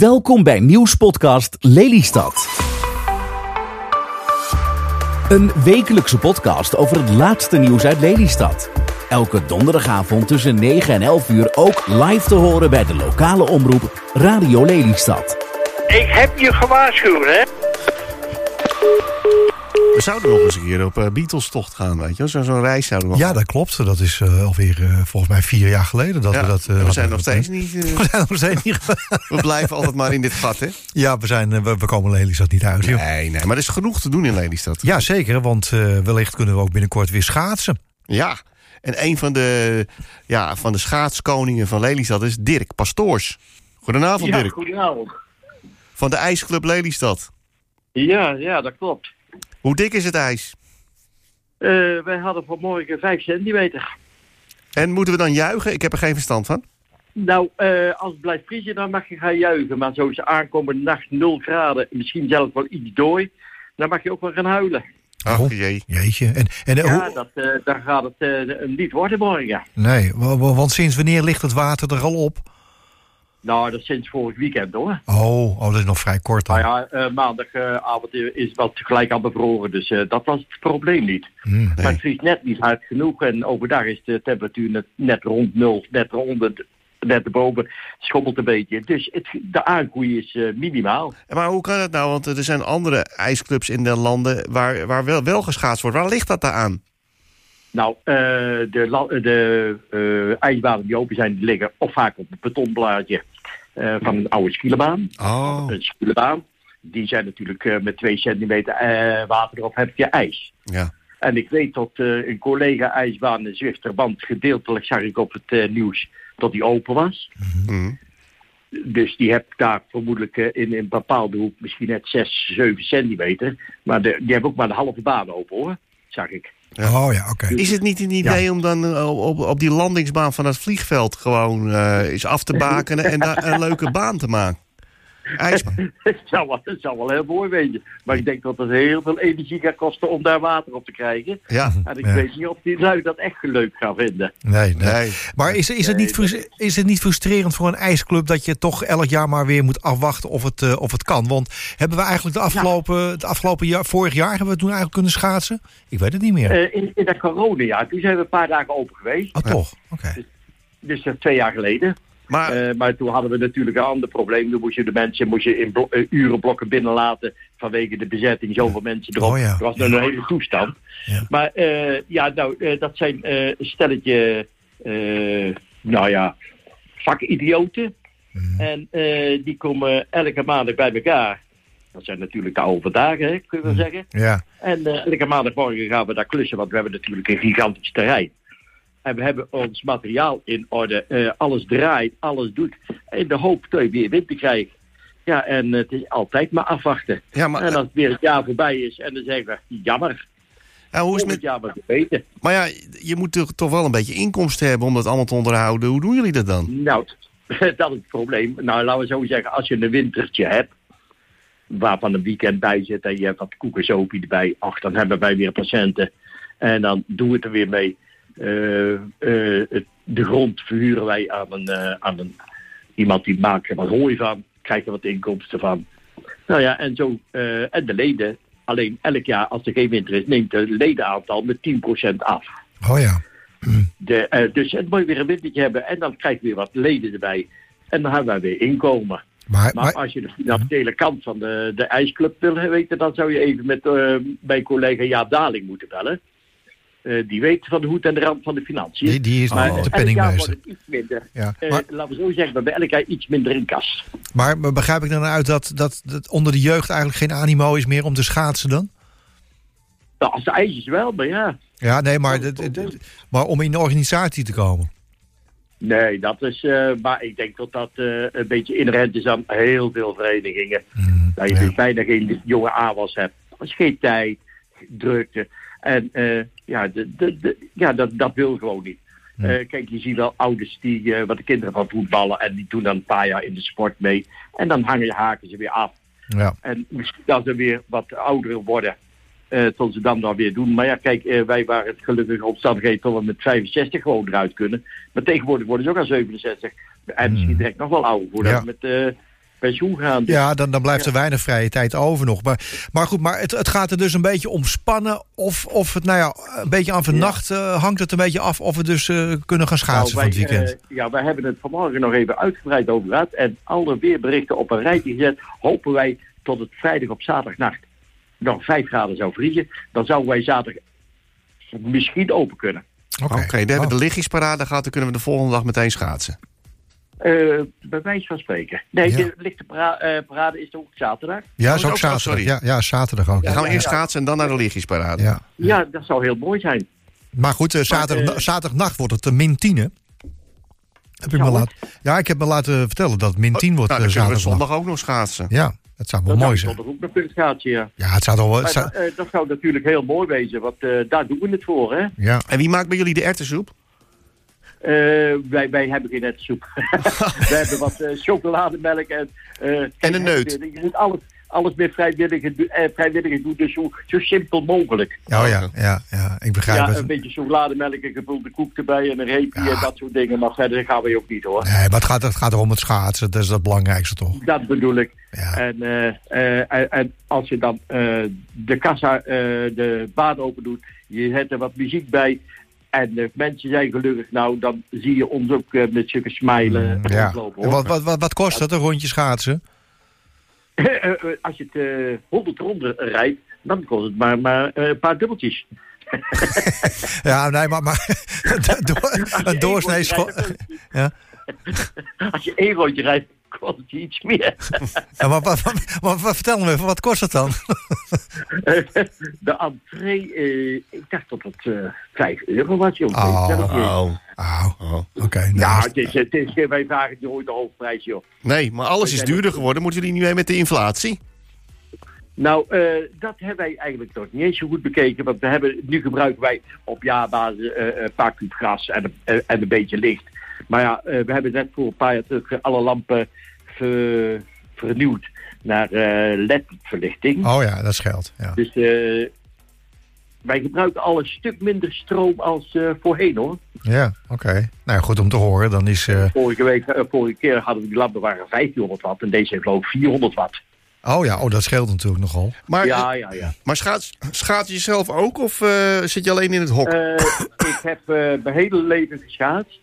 Welkom bij Nieuwspodcast Lelystad. Een wekelijkse podcast over het laatste nieuws uit Lelystad. Elke donderdagavond tussen 9 en 11 uur ook live te horen bij de lokale omroep Radio Lelystad. Ik heb je gewaarschuwd, hè? We zouden nog eens een keer op uh, Beatles-tocht gaan, weet je Zo'n zo reis zouden we Ja, dat klopt. Dat is uh, alweer uh, volgens mij vier jaar geleden dat Ja, we dat... we zijn nog steeds niet... eh, We zijn nog steeds niet... we blijven altijd maar in dit gat, hè? ja, we, zijn, eh, we, we komen Lelystad niet uit. joh. Nee, nee, maar er is genoeg te doen in Lelystad. Ja, zeker. Want eh, wellicht kunnen we ook binnenkort weer schaatsen. Ja. En een van de, ja, van de schaatskoningen van Lelystad is Dirk Pastoors. Goedenavond, Ja, Dirk. goedenavond. Van de IJsclub Lelystad. Ja, ja, dat klopt. Hoe dik is het ijs? Eh, wij hadden vanmorgen 5 centimeter. En moeten we dan juichen? Ik heb er geen verstand van. Nou, eh, als het blijft vriezen, dan mag je gaan juichen. Maar zo is aankomende nacht 0 graden, misschien zelfs wel iets dooi. Dan mag je ook wel gaan huilen. Ach, Oh. jee. Jeetje. En, en, eh, Ja, hoe- dat, eh, dan gaat het eh, niet worden morgen. Nee, wa- wa- want sinds wanneer ligt het water er al op? Nou, dat is sinds vorig weekend hoor. Oh, oh dat is nog vrij kort dan. Nou ja, eh, maandagavond is wat tegelijk al bevroren. Dus eh, dat was het probleem niet. Hmm. Maar het vriest net niet hard genoeg. En overdag is de temperatuur net, net rond nul, net onder, net erboven. Het schommelt een beetje. Dus het, de aangroei is eh, minimaal. Maar hoe kan dat nou? Want er zijn andere ijsclubs in de landen waar, waar wel, wel geschaatst wordt. Waar ligt dat daar aan? Nou, eh, de, la- de eh, ijsbanen die open zijn, die liggen of vaak op het betonblaadje eh, van een oude skielenbaan. Oh. Een skielenbaan. Die zijn natuurlijk eh, met twee centimeter eh, water erop heb je ijs. Ja. En ik weet dat eh, een collega ijsbaan, de Zwifterband, gedeeltelijk zag ik op het eh, nieuws dat die open was. Mhm. Dus die heb daar vermoedelijk eh, in een bepaalde hoek misschien net 6, 7 centimeter. Maar de, die hebben ook maar de halve baan open hoor, zag ik. Ja. Oh ja, oké. Is het niet een idee om dan eh, op, op die landingsbaan van het vliegveld gewoon eh eens af te bakenen en daar een leuke baan te maken? IJsbaan. Het zou, wel, het zou wel heel mooi wezen. Maar ik denk dat het heel veel energie gaat kosten om daar water op te krijgen. Ja. En ik Ja. weet niet of die lui dat echt leuk gaan vinden. Nee, nee. Nee. Maar is, is, het niet, is het niet frustrerend voor een ijsclub dat je toch elk jaar maar weer moet afwachten of het, eh, of het kan? Want hebben we eigenlijk de afgelopen, het afgelopen jaar, vorig jaar, hebben we toen eigenlijk kunnen schaatsen? Ik weet het niet meer. Eh, in, in dat coronajaar, toen zijn we een paar dagen open geweest. oh, toch? Oké. Dus dat is twee jaar geleden. Maar Eh, maar toen hadden we natuurlijk een ander probleem. Toen moest je de mensen moest je in eh, urenblokken binnenlaten vanwege de bezetting. Zoveel mensen erop. Oh ja. Dat was nog een hele toestand. Ja. Maar eh, ja, nou, dat zijn een stelletje, nou ja, vakidioten. Mhm. En die komen elke maandag bij elkaar. Dat zijn natuurlijk de oude dagen, hè, kun je wel zeggen. Ja. En elke maandagmorgen gaan we daar klussen, want we hebben natuurlijk een gigantisch terrein. En we hebben ons materiaal in orde. eh, alles draait, alles doet. In de hoop dat je weer winter krijgt. Ja, en het is altijd maar afwachten. Ja, maar, en als het weer het jaar voorbij is en dan zeggen we, jammer, ja, hoe is het met, jaar maar maar ja, je moet toch, toch wel een beetje inkomsten hebben om dat allemaal te onderhouden. Hoe doen jullie dat dan? Nou, dat is het probleem. Nou, laten we zo zeggen, als je een wintertje hebt, waarvan een weekend bij zit en je hebt wat koekensopie erbij, ach, dan hebben wij weer patiënten. En dan doen we het er weer mee. Eh, eh, het- de grond verhuren wij aan een, eh, aan een iemand die maakt er wat hooi van, krijgt er wat inkomsten van. Nou ja, en zo, en de leden, alleen elk jaar als er geen winter is, neemt de ledenaantal met 10% af. Oh ja. De, eh, dus het moet je weer een wintertje hebben en dan krijg je weer wat leden erbij. En dan hebben wij weer inkomen. Maar, Maar maar, als je de financiële kant van de, de ijsclub wil weten, dan zou je even met mijn collega Jaap Daling moeten bellen. Eh, die weet van de hoed en de rand van de financiën. die, die is maar de elk jaar penningmeester. wordt het iets minder. Ja. Eh, Maar, laten we zo zeggen, we hebben elk jaar iets minder in kas. maar maar begrijp ik dan uit dat, dat, dat onder de jeugd eigenlijk geen animo is meer om te schaatsen dan? Nou, als de ijsjes wel, maar ja. Ja, nee, maar, dat- dat- dat- maar om in de organisatie te komen. Nee, dat is. eh, maar ik denk dat dat een beetje inherent is aan heel veel verenigingen. Mm, Dat je ja. bijna geen jonge aanwas hebt. Als geen tijd, drukte. En ja, de, de, de- ja dat, dat wil gewoon niet. Eh, kijk, je ziet wel ouders die eh, wat de kinderen van voetballen en die doen dan een paar jaar in de sport mee. En dan hangen je haken ze weer af. Ja. En misschien als ze weer wat ouder worden, eh, tot ze dan dan weer doen. Maar ja, kijk, wij waren het gelukkige omstandigheden dat we met 65 gewoon eruit kunnen. Maar tegenwoordig worden ze ook al 67. En misschien direct nog wel ouder Ja. we met, pensioen gaan. Dus Ja, dan, dan blijft er weinig vrije tijd over nog. Maar, maar goed, maar het, het gaat er dus een beetje om spannen. Of, of het, nou ja, een beetje aan vannacht eh, hangt het een beetje af of we dus eh, kunnen gaan schaatsen Nou, van het weekend. eh, ja, wij hebben het vanmorgen nog even uitgebreid over gehad. En alle weerberichten op een rijtje gezet. Hopen wij tot het vrijdag op zaterdagnacht nog 5 graden zou vriezen. Dan zouden wij zaterdag misschien open kunnen. Oké, dan hebben we Oh. de lichtjesparade gehad. Dan kunnen we de volgende dag meteen schaatsen. Eh, bij wijze van spreken. Nee, Ja. de lichte para- eh, parade is ook zaterdag. Ja, Oh, is ook ook zo, zaterdag. sorry. Ja, ja, zaterdag ook. Dan gaan we eerst schaatsen en dan naar de lichtjesparade. Ja. Ja, dat zou heel mooi zijn. Maar goed, eh, zaterdag, zaterdagnacht wordt het min 10, hè? Heb ik me laten, ja, ik heb me laten vertellen dat het min 10 wordt Nou, eh, dan we zaterdag. zondag ook nog schaatsen. Ja, dat zou wel Dat mooi zijn. toch ook nog kunnen schaatsen, ja. Ja, het zou toch wel... het zou- dat, dat zou natuurlijk heel mooi wezen, want eh, daar doen we het voor, hè. ja. En wie maakt bij jullie de erwtensoep? Eh, wij, wij hebben geen nette soep. we hebben wat eh, chocolademelk en... eh, En een neut. Je moet alles, alles met vrijwilligers, do- eh, vrijwilligers doen, dus zo, zo simpel mogelijk. Oh ja, ja, ja, ik begrijp Ja, het. een beetje chocolademelk, een gevulde koek erbij en een reepje en dat soort dingen. Maar verder gaan we ook niet hoor. Nee, maar het gaat, het gaat erom het schaatsen. Dat is het belangrijkste toch? Dat bedoel ik. Ja. En, en, en als je dan de kassa, de baan open doet, je zet er wat muziek bij. En de mensen zijn gelukkig. Nou, dan zie je ons ook eh, met zulke smilen Mm, Ja. rondlopen. En hoor. wat, wat, wat, wat kost dat, een rondje schaatsen? Eh, eh, als je het eh 100 ronden rijdt, dan kost het maar, maar eh, een paar dubbeltjes. Ja, nee, maar, maar een doorsnee Ja. Als je één rondje rijdt, kost iets meer. Ja, maar, wat, wat, wat- wat- vertel me even, wat kost het dan? de entree, eh, ik dacht dat het eh 5 euro was, joh. Oh. Oh. Oh, oh. oké. nou, Ja, het is, het is, wij vragen nooit de hoofdprijs, joh. Nee, maar alles is duurder geworden. Moeten jullie niet mee met de inflatie? Nou, eh, dat hebben wij eigenlijk nog niet eens zo goed bekeken. Want we hebben, nu gebruiken wij op jaarbasis eh, een paar kuub gras en, en een beetje licht. Maar ja, eh, we hebben net voor een paar jaar terug eh, alle lampen ver- vernieuwd naar eh LED-verlichting. Oh ja, dat scheelt. Ja. Dus wij gebruiken al een stuk minder stroom als voorheen, hoor. Ja, oké. Nou ja, goed om te horen. Dan is. Vorige, week, vorige keer hadden we die lampen waren 1500 watt en deze heeft geloof ik 400 watt. Oh ja, oh, dat scheelt natuurlijk nogal. Maar, Ja, ja, ja. maar schaats, schaats je zelf ook of zit je alleen in het hok? Ik heb mijn hele leven geschaatst.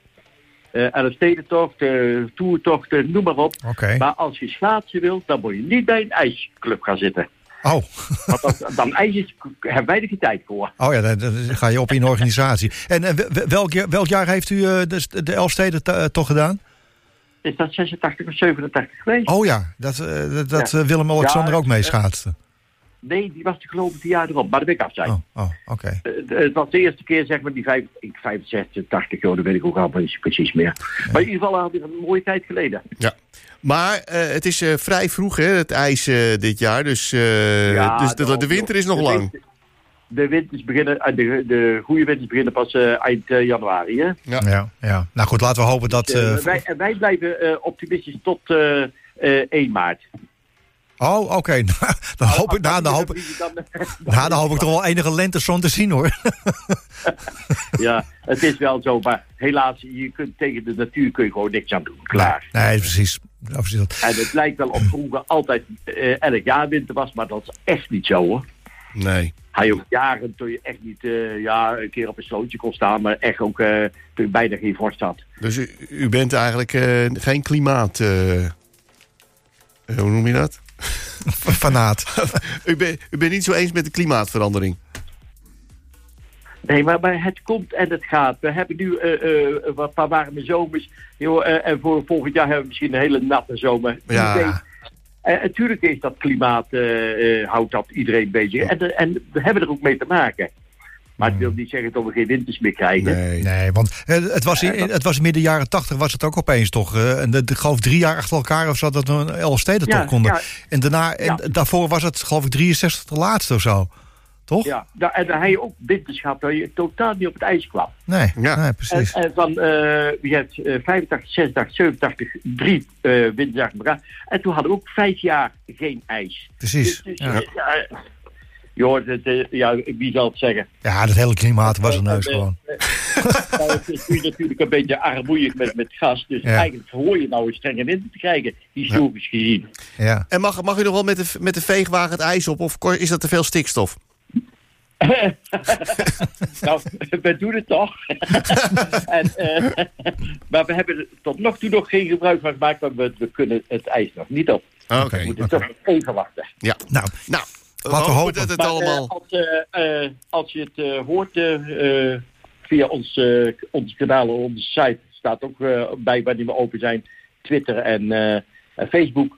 Eh aan de stedentocht, uh, toertochten, noem maar op. Maar als je schaatsen wilt, dan moet je niet bij een ijsclub gaan zitten. Oh. Want dat, dan ijs hebben wij er geen tijd voor. oh ja, dan, dan ga je op in een organisatie. En eh, wel- welk, jaar, welk jaar heeft u eh, de, de Elfsteden eh, toch gedaan? Is dat 86 of 87 geweest? Oh ja, dat, eh, dat, Ja. eh, Willem-Alexander Ja, ook mee schaatste. Nee, die was er geloof ik jaar erop, maar dat weet ik af zijn. Oh, oh oké. Eh, het was de eerste keer, zeg maar, die vijf- ik- 65, 80 jaar, dat weet ik ook al precies- precies meer. Maar in ieder geval een mooie tijd geleden. Ja. Maar eh, het is eh, vrij vroeg, hè, het ijs eh, dit jaar. Dus, eh, Ja, dus de, daarom, de winter is nog De lang. winter- De winters beginnen, eh, de, de goede winters beginnen pas eh, eind eh, januari. Hè? Ja. Ja, ja. Nou goed, laten we hopen dat... Eh, eh, wij, wij blijven eh, optimistisch tot eh, eh, 1 maart. Oh, oké. Nou, dan hoop ik, nou, dan hoop, nou, dan hoop ik toch wel enige lentezon te zien hoor. Ja, het is wel zo, maar helaas, je kunt tegen de natuur kun je gewoon niks aan doen. Klaar. Nee, precies. Ja, precies. En het lijkt wel of vroeger altijd eh, elk jaar winter was, maar dat is echt niet zo hoor. Nee. Hij je ook jaren toen je echt niet eh, ja, een keer op een slootje kon staan, maar echt ook eh, toen je bijna geen vorst had. Dus u, u bent eigenlijk geen klimaat... hoe noem je dat? Fanaat. u, bent u bent niet zo eens met de klimaatverandering. Nee, maar, maar het komt en het gaat. We hebben nu eh, eh, wat paar warme zomers. Joh, eh, en voor volgend jaar hebben we misschien een hele natte zomer. Ja. natuurlijk is dat klimaat, houdt dat iedereen bezig. En, en we hebben er ook mee te maken. Maar het wil niet zeggen dat we geen winters meer krijgen. Nee. Nee, want eh, het was, in, het was midden jaren tachtig was het ook opeens toch. eh, en de, de, geloof ik drie jaar achter elkaar of zo dat we een Elfsteden Ja, toch konden. ja. En, daarna, en Ja. daarvoor was het geloof ik 63 de laatste of zo. Toch? Ja, nou, en dan heb je ook winters gehad dat je totaal niet op het ijs kwam. Nee, Ja. nee En, precies. en van, eh, je hebt eh, 85, 86, 87, drie eh winters achter elkaar. En toen hadden we ook vijf jaar geen ijs. precies. Dus, Ja. Ja. ja, joh, het, eh, ja, wie zal het zeggen? ja, dat hele klimaat was een neus Eh, gewoon. eh, nou, het is nu natuurlijk een beetje armoeig met, met gas. Dus Ja. eigenlijk hoor je nou een strenge winter te krijgen, historisch gezien. Ja. En mag, mag u nog wel met de, met de veegwagen het ijs op? Of is dat te veel stikstof? nou, we doen het toch. en, eh, maar we hebben er tot nog toe nog geen gebruik van gemaakt, want we, we kunnen het ijs nog niet op. Oké. We moeten toch even wachten. Ja. Nou, Nou, Laten we hopen dat het Maar, allemaal... eh, als, eh, eh, als je het hoort via ons, onze kanalen, onze site, staat ook bij wanneer we open zijn, Twitter en, en Facebook.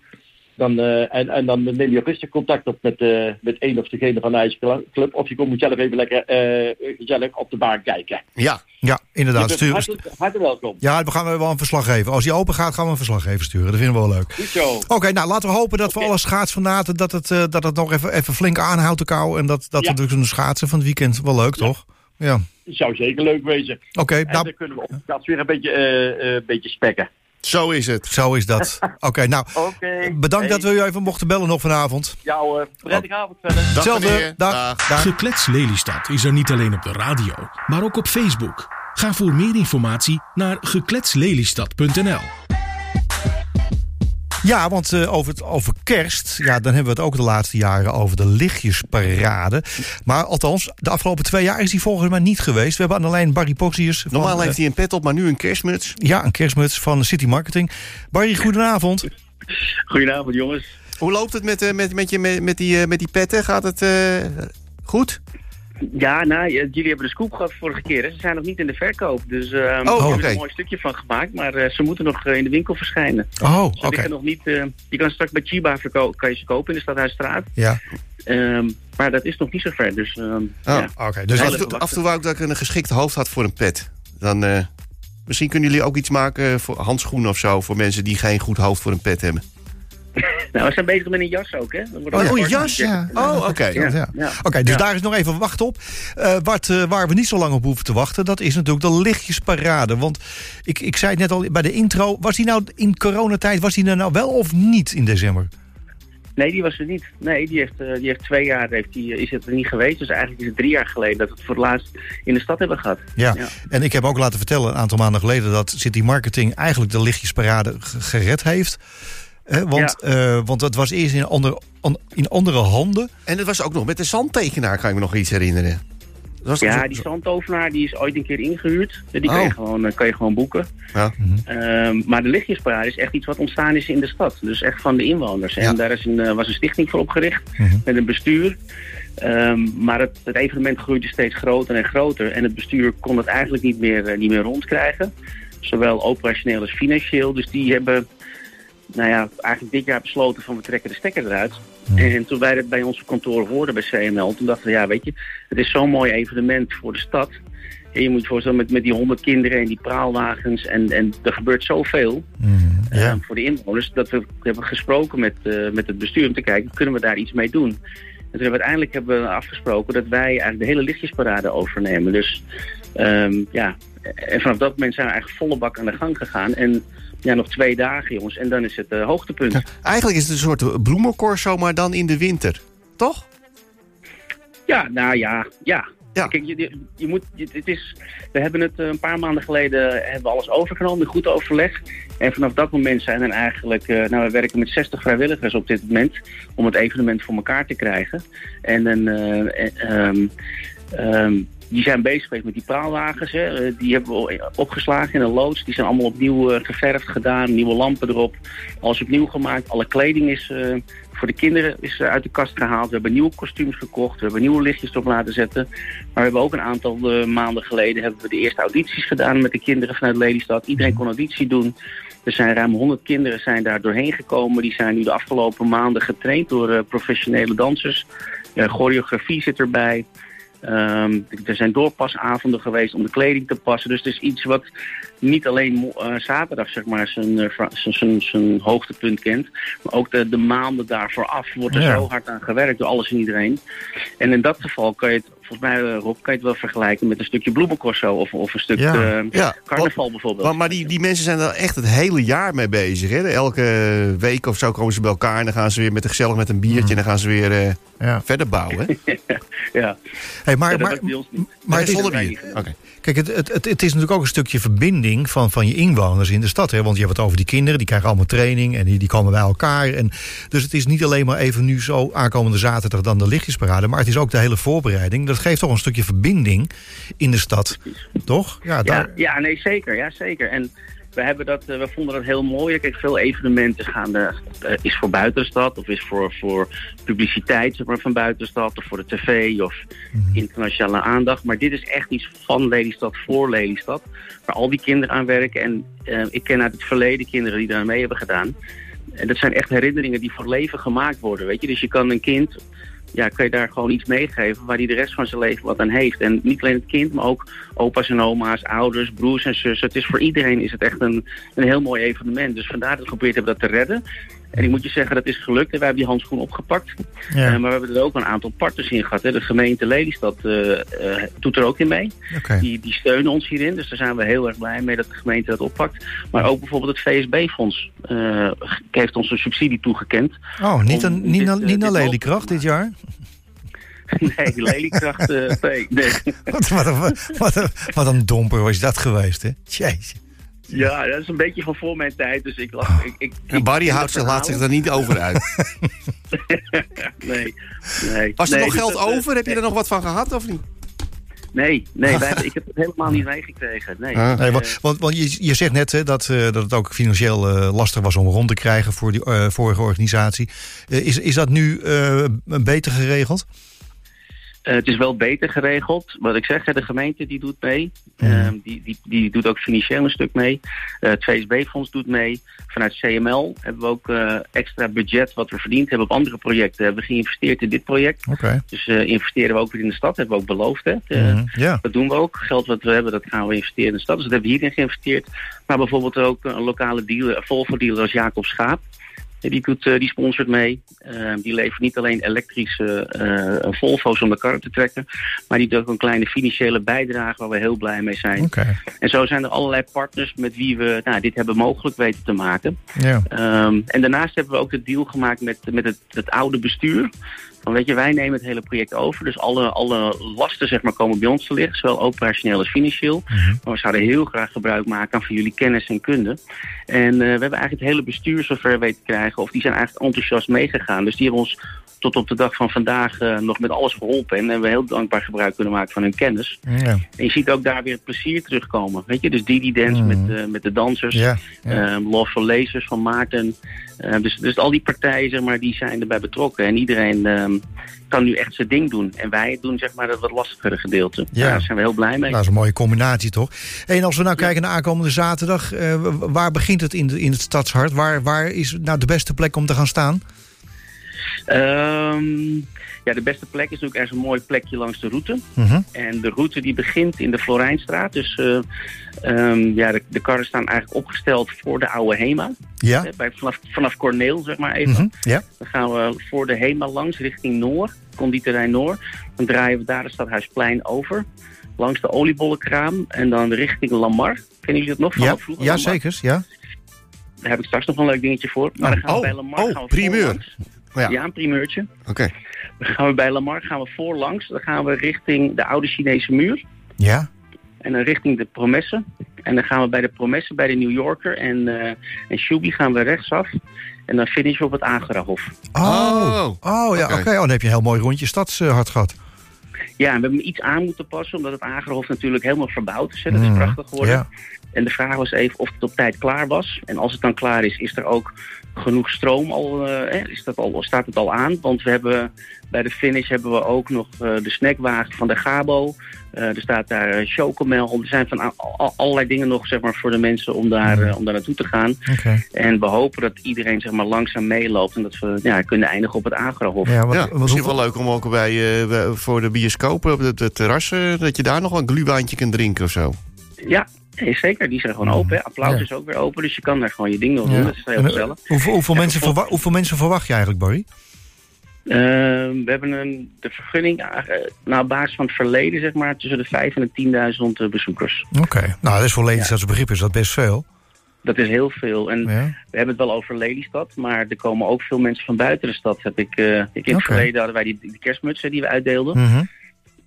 Dan, eh, en, en dan neem je rustig contact op met, eh, met een of degene van de IJsclub. Of je komt zelf even lekker eh, gezellig op de baan kijken. Ja, ja, inderdaad. Bent Stuur, hartelijk, hartelijk welkom. ja, we gaan wel een verslag geven. Als die open gaat, gaan we een verslag even sturen. Dat vinden we wel leuk. Goed zo. Oké, nou laten we hopen dat voor Oké. alle schaatsfanaten dat het, dat het nog even, even flink aanhoudt de kou. En dat, dat Ja. we dus kunnen schaatsen van het weekend. Wel leuk, toch? Ja. Zou zeker leuk wezen. Oké, En nou, dan kunnen we op weer een beetje, een beetje spekken. Zo is het. zo is dat. Oké, nou, Oké. bedankt Hey, dat we u even mochten bellen nog vanavond. Jou, eh, prettige avond verder. Dag Hetzelfde. meneer. Dag. Dag. Geklets Lelystad is er niet alleen op de radio, maar ook op Facebook. Ga voor meer informatie naar gekletslelystad.nl. Ja, want eh, over, het, over kerst, ja, dan hebben we het ook de laatste jaren over de lichtjesparade. Maar althans, de afgelopen twee jaar is die volgens mij niet geweest. We hebben aan de lijn Barry van, Normaal eh, heeft hij een pet op, maar nu een kerstmuts. Ja, een kerstmuts van City Marketing. Barry, goedenavond. Goedenavond jongens. Hoe loopt het met, eh, met, met, je, met, met, die, eh, met die petten? Gaat het eh, goed? Ja, nou, j- jullie hebben de scoop gehad vorige keer. Hè? Ze zijn nog niet in de verkoop. Dus eh Oh, we hebben er een mooi stukje van gemaakt. Maar eh, ze moeten nog eh, in de winkel verschijnen. Oh, oké. nog niet... eh, je kan straks bij Chiba kan je ze kopen in de Stadhuisstraat. Ja, Ehm, maar dat is nog niet zo ver. Dus ehm, Oh, ja. oké. Dus Dus af, toe, af en toe wou ik dat ik een geschikt hoofd had voor een pet. Dan, eh, misschien kunnen jullie ook iets maken voor handschoenen of zo... voor mensen die geen goed hoofd voor een pet hebben. Nou, we zijn bezig met een jas ook, hè? Wordt Oh, een jas? Ja. Oh, oké. Ja. Ja, ja. Oké, dus daar is nog even wachten op. Eh, wat, eh, waar we niet zo lang op hoeven te wachten, dat is natuurlijk de lichtjesparade. Want ik, ik zei het net al bij de intro, was die nou in coronatijd, was die er nou wel of niet in december? Nee, die was er niet. Nee, die heeft, eh, die heeft twee jaar heeft die, is het er niet geweest. Dus eigenlijk is het drie jaar geleden dat we het voor het laatst in de stad hebben gehad. Ja. Ja. en ik heb ook laten vertellen een aantal maanden geleden dat City Marketing eigenlijk de lichtjesparade gered heeft. Eh, want, eh, want het was eerst in, ander, an- in andere handen. En het was ook nog met de zandtekenaar, kan ik me nog iets herinneren. Dat was Ja, zo- die zandtovenaar die is ooit een keer ingehuurd. Die kan, Oh. je, gewoon, eh, kan je gewoon boeken. Ja. Ehm, maar de lichtjesparade is echt iets wat ontstaan is in de stad. Dus echt van de inwoners. Ja. En daar is een, eh, was een stichting voor opgericht. Mhm. Met een bestuur. Ehm, maar het, het evenement groeide steeds groter en groter. En het bestuur kon het eigenlijk niet meer, niet meer rondkrijgen. Zowel operationeel als financieel. Dus die hebben nou ja, eigenlijk dit jaar besloten van we trekken de stekker eruit. En toen wij dat bij onze kantoor hoorden bij CML, toen dachten we, ja weet je, het is zo'n mooi evenement voor de stad. En je moet je voorstellen met, met die honderd kinderen en die praalwagens en, en er gebeurt zoveel eh, Ja. voor de inwoners. Dat we hebben gesproken met, eh, met het bestuur om te kijken, kunnen we daar iets mee doen? En toen hebben we uiteindelijk hebben we afgesproken dat wij eigenlijk de hele lichtjesparade overnemen. Dus ehm, ja, en vanaf dat moment zijn we eigenlijk volle bak aan de gang gegaan. En ja, nog twee dagen jongens, en dan is het eh, hoogtepunt. Eigenlijk is het een soort bloemencorso, maar dan in de winter. Toch? Ja, nou ja, ja. Ja. Kijk, je, je, moet, je- het is, we hebben het eh, een paar maanden geleden hebben we alles overgenomen, goed overleg. En vanaf dat moment zijn er eigenlijk, eh, nou we werken met 60 vrijwilligers op dit moment om het evenement voor elkaar te krijgen. En dan, ehm, ehm, die zijn bezig geweest met die praalwagens. Hè. Eh, Die hebben we opgeslagen in een loods. Die zijn allemaal opnieuw eh, geverfd gedaan. Nieuwe lampen erop. Alles opnieuw gemaakt. Alle kleding is eh, voor de kinderen is, uit de kast gehaald. We hebben nieuwe kostuums gekocht. We hebben nieuwe lichtjes erop laten zetten. Maar we hebben ook een aantal maanden geleden hebben we de eerste audities gedaan met de kinderen vanuit Lelystad. Iedereen kon auditie doen. Er zijn ruim 100 kinderen zijn daar doorheen gekomen. Die zijn nu de afgelopen maanden getraind door professionele dansers. Choreografie zit erbij. Ehm, er zijn doorpasavonden geweest om de kleding te passen. Dus het is iets wat niet alleen eh, zaterdag zeg maar, zijn, eh, zijn, zijn, zijn hoogtepunt kent. Maar ook de, de maanden daarvoor af wordt er Ja. zo hard aan gewerkt door alles en iedereen. En in dat geval kan je het, volgens mij eh, Rob, kan je het wel vergelijken met een stukje bloemencorso of, of een stuk Ja. eh, Ja, carnaval bijvoorbeeld. Maar, maar die, die mensen zijn er echt het hele jaar mee bezig. Hè? Elke week of zo komen ze bij elkaar en dan gaan ze weer met gezellig met een biertje en dan gaan ze weer eh, Ja. verder bouwen. ja. Hey, maar, Ja, dat maar, maar het is, kijk, het, het, het, het is natuurlijk ook een stukje verbinding van, van je inwoners in de stad. Hè? Want je hebt het over die kinderen, die krijgen allemaal training en die, die komen bij elkaar. En, dus het is niet alleen maar even nu zo aankomende zaterdag dan de lichtjesparade. Maar het is ook de hele voorbereiding. Dat geeft toch een stukje verbinding in de stad. Toch? Ja, daar, Ja, ja, nee, zeker. Ja, zeker. En we, hebben dat, eh, we vonden dat heel mooi. Kijk, veel evenementen gaan, eh, is voor buiten de stad of is voor, voor publiciteit zeg maar, van buiten de stad of voor de tv of internationale aandacht. Maar dit is echt iets van Lelystad voor Lelystad, waar al die kinderen aan werken. En eh, ik ken uit het verleden kinderen die daar mee hebben gedaan. En dat zijn echt herinneringen die voor leven gemaakt worden, weet je. Dus je kan een kind ja, kan je daar gewoon iets meegeven waar hij de rest van zijn leven wat aan heeft. En niet alleen het kind, maar ook opa's en oma's, ouders, broers en zussen. Het is voor iedereen is het echt een, een heel mooi evenement. Dus vandaar dat we geprobeerd hebben dat te redden. En ik moet je zeggen, dat is gelukt. En wij hebben die handschoen opgepakt. Ja. Eh, maar we hebben er ook een aantal partners in gehad. Hè. De gemeente Lelystad eh, eh, doet er ook in mee. Die, die steunen ons hierin. Dus daar zijn we heel erg blij mee dat de gemeente dat oppakt. Maar ook bijvoorbeeld het VSB-fonds heeft ons een subsidie toegekend. Oh, niet, een, niet, dit, naar- niet naar Lelykracht dit jaar? Nee, Lelykracht, eh, nee. Wat, wat, een- wat, wat een domper was dat geweest, hè? Jeetje. Ja, dat is een beetje van voor mijn tijd. Dus ik lag. Ik, ik, Barry ik- houdt zich, laat zich er niet over uit. Nee, nee. Was er Nee, nog dus geld dat, eh, over? Heb je er nog wat van gehad of niet? Nee, nee wij ik heb het helemaal niet meegekregen. Nee. Ah. Nee, Eh, want, want, want je, je zegt net hè, dat, eh, dat het ook financieel eh, lastig was om rond te krijgen voor die eh, vorige organisatie. Eh, is, is dat nu eh, beter geregeld? Eh, het is wel beter geregeld. Wat ik zeg, hè, de gemeente die doet mee. Ehm, die, die, die doet ook financieel een stuk mee. Eh, het VSB-fonds doet mee. Vanuit CML hebben we ook eh, extra budget wat we verdiend hebben op andere projecten. Hebben we geïnvesteerd in dit project. Dus investeren we ook weer in de stad. Hebben we ook beloofd. Hè? Mhm. Ja. Dat doen we ook. Geld wat we hebben, dat gaan we investeren in de stad. Dus dat hebben we hierin geïnvesteerd. Maar bijvoorbeeld ook een lokale dealer, Volvo-dealer als Jacob Schaap. Eh, Die, doet, eh, die sponsort mee. Eh, die levert niet alleen elektrische eh, Volvo's om de kar te trekken. Maar die doet ook een kleine financiële bijdrage waar we heel blij mee zijn. En zo zijn er allerlei partners met wie we nou, dit hebben mogelijk weten te maken. Ja. Ehm, en daarnaast hebben we ook de deal gemaakt met, met het, het oude bestuur. Van weet je, wij nemen het hele project over. Dus alle, alle lasten zeg maar, komen bij ons te liggen. Zowel operationeel als financieel. Maar we zouden heel graag gebruik maken van jullie kennis en kunde. En eh, we hebben eigenlijk het hele bestuur zover weten te krijgen. Of die zijn eigenlijk enthousiast meegegaan. Dus die hebben ons tot op de dag van vandaag eh, nog met alles geholpen. En hebben we heel dankbaar gebruik kunnen maken van hun kennis. Ja. En je ziet ook daar weer het plezier terugkomen. Weet je, dus Didi Dance Mhm. met, eh, met de dansers. Ja. ja. Ehm, Love for Lasers van Maarten. Dus, dus al die partijen zeg maar, die zijn erbij betrokken. En iedereen ehm, kan nu echt zijn ding doen. En wij doen zeg maar, het wat lastigere gedeelte. Ja. Daar zijn we heel blij mee. Nou, dat is een mooie combinatie, toch? En als we nou kijken naar aankomende zaterdag, eh, waar begint het in, de, in het stadshart? Waar, waar is nou de beste plek om te gaan staan? Ehm, ja, de beste plek is natuurlijk ergens een mooi plekje langs de route. Mhm. En de route die begint in de Florijnstraat. Dus eh, ehm, ja, de, de karren staan eigenlijk opgesteld voor de oude HEMA. Ja. Hè, bij, vanaf, vanaf Corneel, zeg maar even. Mhm. Ja. Dan gaan we voor de HEMA langs richting Noor, conditorij Noor. Dan draaien we daar het Stadhuisplein over. Langs de oliebollenkraam en dan richting Lamar. Kennen jullie dat nog van Ja, vroeger? ja zeker. Ja. Daar heb ik straks nog een leuk dingetje voor. Maar dan gaan we Oh, bij Lamar oh, gaan we primeur. voorlangs. Ja. Ja, een primeurtje. Oké. Dan gaan we bij Lamar gaan we voorlangs. Dan gaan we richting de oude Chinese muur. Ja. En dan richting de Promesse. En dan gaan we bij de Promesse, bij de New Yorker en, eh en Shubi gaan we rechtsaf. En dan finishen we op het Agerahof. Oh. Oh. Oh, ja, oké. Oh, dan heb je een heel mooi rondje stadshart gehad. Ja, en we hebben iets aan moeten passen, omdat het Agerahof natuurlijk helemaal verbouwd is. hè. Dat is Mhm. prachtig geworden. Ja. En de vraag was even of het op tijd klaar was. En als het dan klaar is, is er ook genoeg stroom al, eh, is dat al staat het al aan? Want we hebben bij de finish hebben we ook nog eh, de snackwagen van de Gabo. Eh, er staat daar eh, chocomel. Er zijn van allerlei dingen nog zeg maar, voor de mensen om daar, om daar naartoe te gaan. Oké. En we hopen dat iedereen zeg maar, langzaam meeloopt. En dat we ja, kunnen eindigen op het Agrahof. Ja, wat, Ja, wat misschien wel leuk om ook bij, eh, voor de bioscopen op het, het terras... eh, dat je daar nog wel een gluwijntje kunt drinken of zo. Ja, nee, zeker. Die zijn gewoon open. Hè. Applaus Ja. is ook weer open. Dus je kan daar gewoon je ding nog doen. Ja. Dat is heel eh, gezellig. hoeveel, hoeveel, Ja, mensen verwa- hoeveel mensen verwacht je eigenlijk, Barry? Ehm, we hebben een, de vergunning uh, nou, op basis van het verleden, zeg maar, tussen de 5 en de 10.000 eh, bezoekers. Oké. Nou, dat is voor Lelystadse begrip is dat best veel. Dat is heel veel. En Ja. we hebben het wel over Lelystad, maar er komen ook veel mensen van buiten de stad. Heb ik, eh, ik in het verleden hadden wij die, die kerstmutsen die we uitdeelden. Mhm.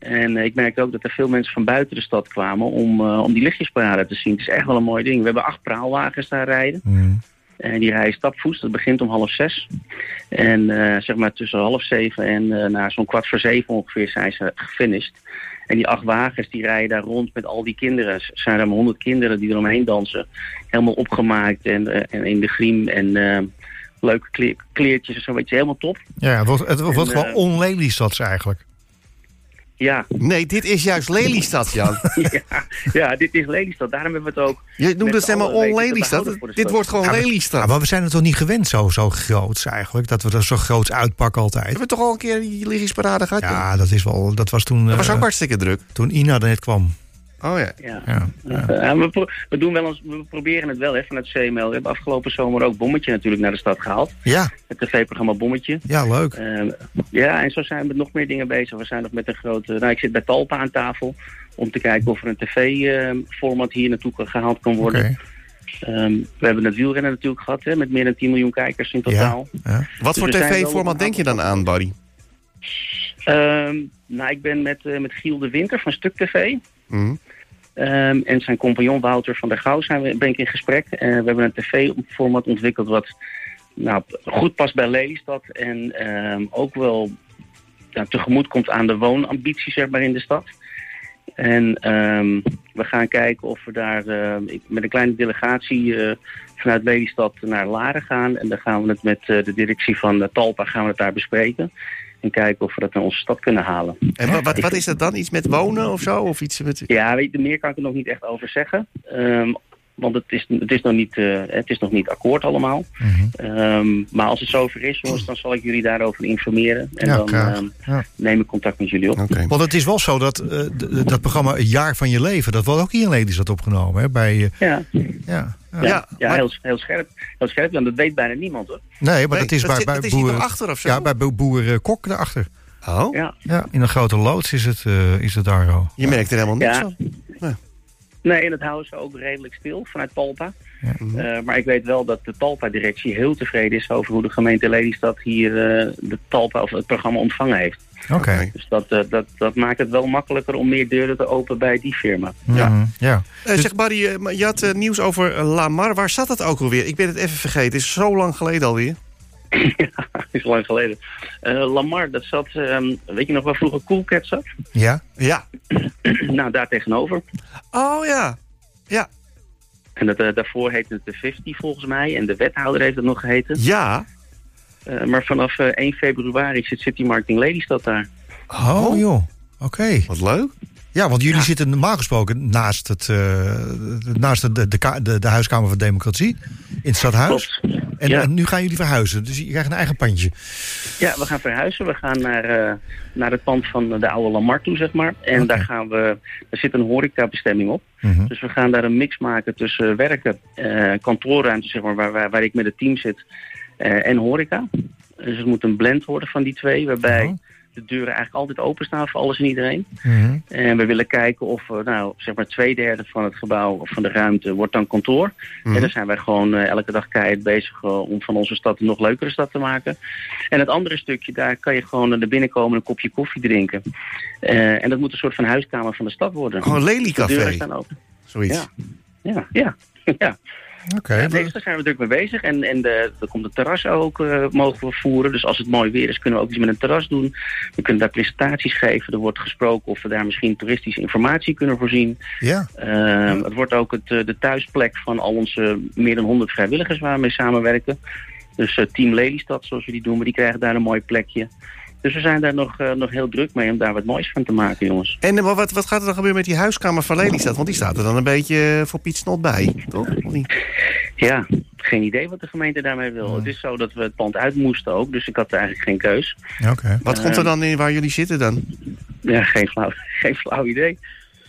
En eh, ik merkte ook dat er veel mensen van buiten de stad kwamen om, eh, om die lichtjesparade te zien. Het is echt wel een mooi ding. We hebben acht praalwagens daar rijden. Mm. En die rijden stapvoets. Dat begint om half zes. En eh, zeg maar tussen half zeven en eh na zo'n kwart voor zeven ongeveer zijn ze gefinished. En die acht wagens die rijden daar rond met al die kinderen. Er zijn er maar honderd kinderen die eromheen dansen. Helemaal opgemaakt en, en in de griem en leuke kle- kleertjes en zo. Weet je, helemaal top. Ja, het wordt, het wordt En, gewoon eh, onleliestads eigenlijk. Ja, Nee, dit is juist Lelystad, Jan. ja, ja, dit is Lelystad. Daarom hebben we het ook... Je noemt het te on-Lelystad. Dit wordt gewoon Ja, maar- Ja, Lelystad. maar we zijn het toch niet gewend zo, zo groots eigenlijk? Dat we er zo groots uitpakken altijd. Hebben we toch al een keer die lichtjesparade gehad? Ja, dat, is wel, dat was toen, Dat was eh, ook hartstikke druk. toen Ina er net kwam. Oh ja. Ja. Ja. Ja, we, doen wel eens, we proberen het wel hè, vanuit CML. We hebben afgelopen zomer ook Bommetje natuurlijk naar de stad gehaald. Ja, Het tv-programma Bommetje. ja, leuk. Ehm, ja, en zo zijn we met nog meer dingen bezig. We zijn nog met een grote... Nou, ik zit bij Talpa aan tafel om te kijken of er een tv-format hier naartoe gehaald kan worden. Ehm, we hebben het wielrennen natuurlijk gehad, hè, met meer dan 10 miljoen kijkers in totaal. Ja. Wat Dus voor tv-format denk je dan aan, Barry? Ehm, nou, ik ben met, eh, met Giel de Winter van Stuk TV. Hm. Ehm, en zijn compagnon Wouter van der Gouw zijn we, ben ik in gesprek. Eh, we hebben een tv-format ontwikkeld wat nou, goed past bij Lelystad. En ehm, ook wel ja, tegemoet komt aan de woonambitie zeg maar, in de stad. En ehm, we gaan kijken of we daar met een kleine delegatie eh, vanuit Lelystad naar Laren gaan. En dan gaan we het met eh, de directie van Talpa gaan we daar bespreken. En kijken of we dat naar onze stad kunnen halen. En wat, wat, wat is dat dan? Iets met wonen of zo? Of iets met... Ja, weet meer kan ik er nog niet echt over zeggen. Ehm, want het is, het, is nog niet, eh, het is nog niet akkoord allemaal. Mhm. Ehm, maar als het zover is, jongens, dan zal ik jullie daarover informeren. En Ja, dan ehm, Ja. neem ik contact met jullie op. Want het is wel zo dat eh, dat programma Een Jaar van Je Leven... dat wordt ook hier in Lelystad opgenomen. Hè? Bij, eh, Ja, ja, ja. ja, Ja, ja, maar- heel, heel scherp. Heel scherp, want dat weet bijna niemand hoor. Nee, maar Nee, dat is dat bij, bij dat is hier boer... toch achter of zo? Ja, bij bo- boer eh, Kok daarachter. Oh, Ja. Ja, in een grote loods is het, eh, is het daar al. je merkt er helemaal niks Ja. van. Nee, en het houden ze ook redelijk stil vanuit Talpa. Ja. Eh, maar ik weet wel dat de Talpa-directie heel tevreden is over hoe de gemeente Lelystad hier de Talpa of het programma ontvangen heeft. Oké. Dus dat, eh, dat, dat maakt het wel makkelijker om meer deuren te openen bij die firma. Ja. Ja. Eh, zeg Barry, eh, je had nieuws over Lamar. Waar zat dat ook alweer? Ik ben het even vergeten. Het is zo lang geleden alweer. Dat is lang geleden. Eh, Lamar, dat zat, ehm, weet je nog waar vroeger Coolcat zat? Ja? Ja. nou, daar tegenover. Oh ja. Ja. En dat, daarvoor heette het de 50 volgens mij. En de wethouder heeft het nog geheten. Ja. Eh, maar vanaf eh, 1 februari zit City Marketing Lelystad daar. Oh, joh. Oké. Wat leuk. Ja, want jullie zitten normaal gesproken naast, het, eh, naast de, de, de, de, Huiskamer van Democratie. In het stadhuis. Klopt. En, Ja. en nu gaan jullie verhuizen. Dus je krijgt een eigen pandje. Ja, we gaan verhuizen. We gaan naar, eh, naar het pand van de oude Lamar toe, zeg maar. En daar gaan we, er zit een horecabestemming op. Mhm. Dus we gaan daar een mix maken tussen werken, eh kantoorruimte, zeg maar, waar, waar, waar ik met het team zit, eh, en horeca. Dus het moet een blend worden van die twee, waarbij Oh. de deuren eigenlijk altijd openstaan voor alles en iedereen. Mhm. En we willen kijken of, eh, nou, zeg maar, twee derde van het gebouw of van de ruimte wordt dan kantoor. Mhm. En dan zijn wij gewoon eh, elke dag keihard bezig eh, om van onze stad een nog leukere stad te maken. En het andere stukje, daar kan je gewoon naar binnen komen en een kopje koffie drinken. Eh, en dat moet een soort van huiskamer van de stad worden. Gewoon een de deuren staan open. Zoiets. Ja. Ja, ja. ja. Oké. Ja, daar zijn we druk mee bezig. En, en de, er komt een terras ook, eh, mogen we voeren. Dus als het mooi weer is, kunnen we ook iets met een terras doen. We kunnen daar presentaties geven. Er wordt gesproken of we daar misschien toeristische informatie kunnen voorzien. Ja. Ehm, Het wordt ook het, eh, de thuisplek van al onze meer dan 100 vrijwilligers waar we mee samenwerken. Dus eh, Team Lelystad, zoals we die doen, maar die krijgen daar een mooi plekje. Dus we zijn daar nog, eh, nog heel druk mee om daar wat moois van te maken, jongens. En eh, wat, wat gaat er dan gebeuren met die huiskamer van Lelystad? Want die staat er dan een beetje eh, voor Piet Snot bij, toch? Of niet? Ja, geen idee wat de gemeente daarmee wil. Het is zo dat we het pand uit moesten ook, dus ik had eigenlijk geen keus. Oké. Wat komt er dan in waar jullie zitten dan? Ja, geen flauw, geen flauw idee.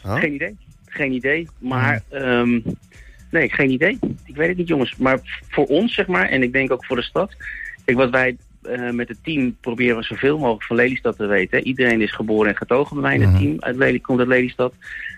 Oh? Geen idee. Geen idee. Maar, ehm, nee, geen idee. Ik weet het niet, jongens. Maar voor ons, zeg maar, en ik denk ook voor de stad. Kijk, wat wij eh, met het team proberen we zoveel mogelijk van Lelystad te weten. hè. Iedereen is geboren en getogen bij mij in het Mhm. team. Uit Lely, komt uit Lelystad.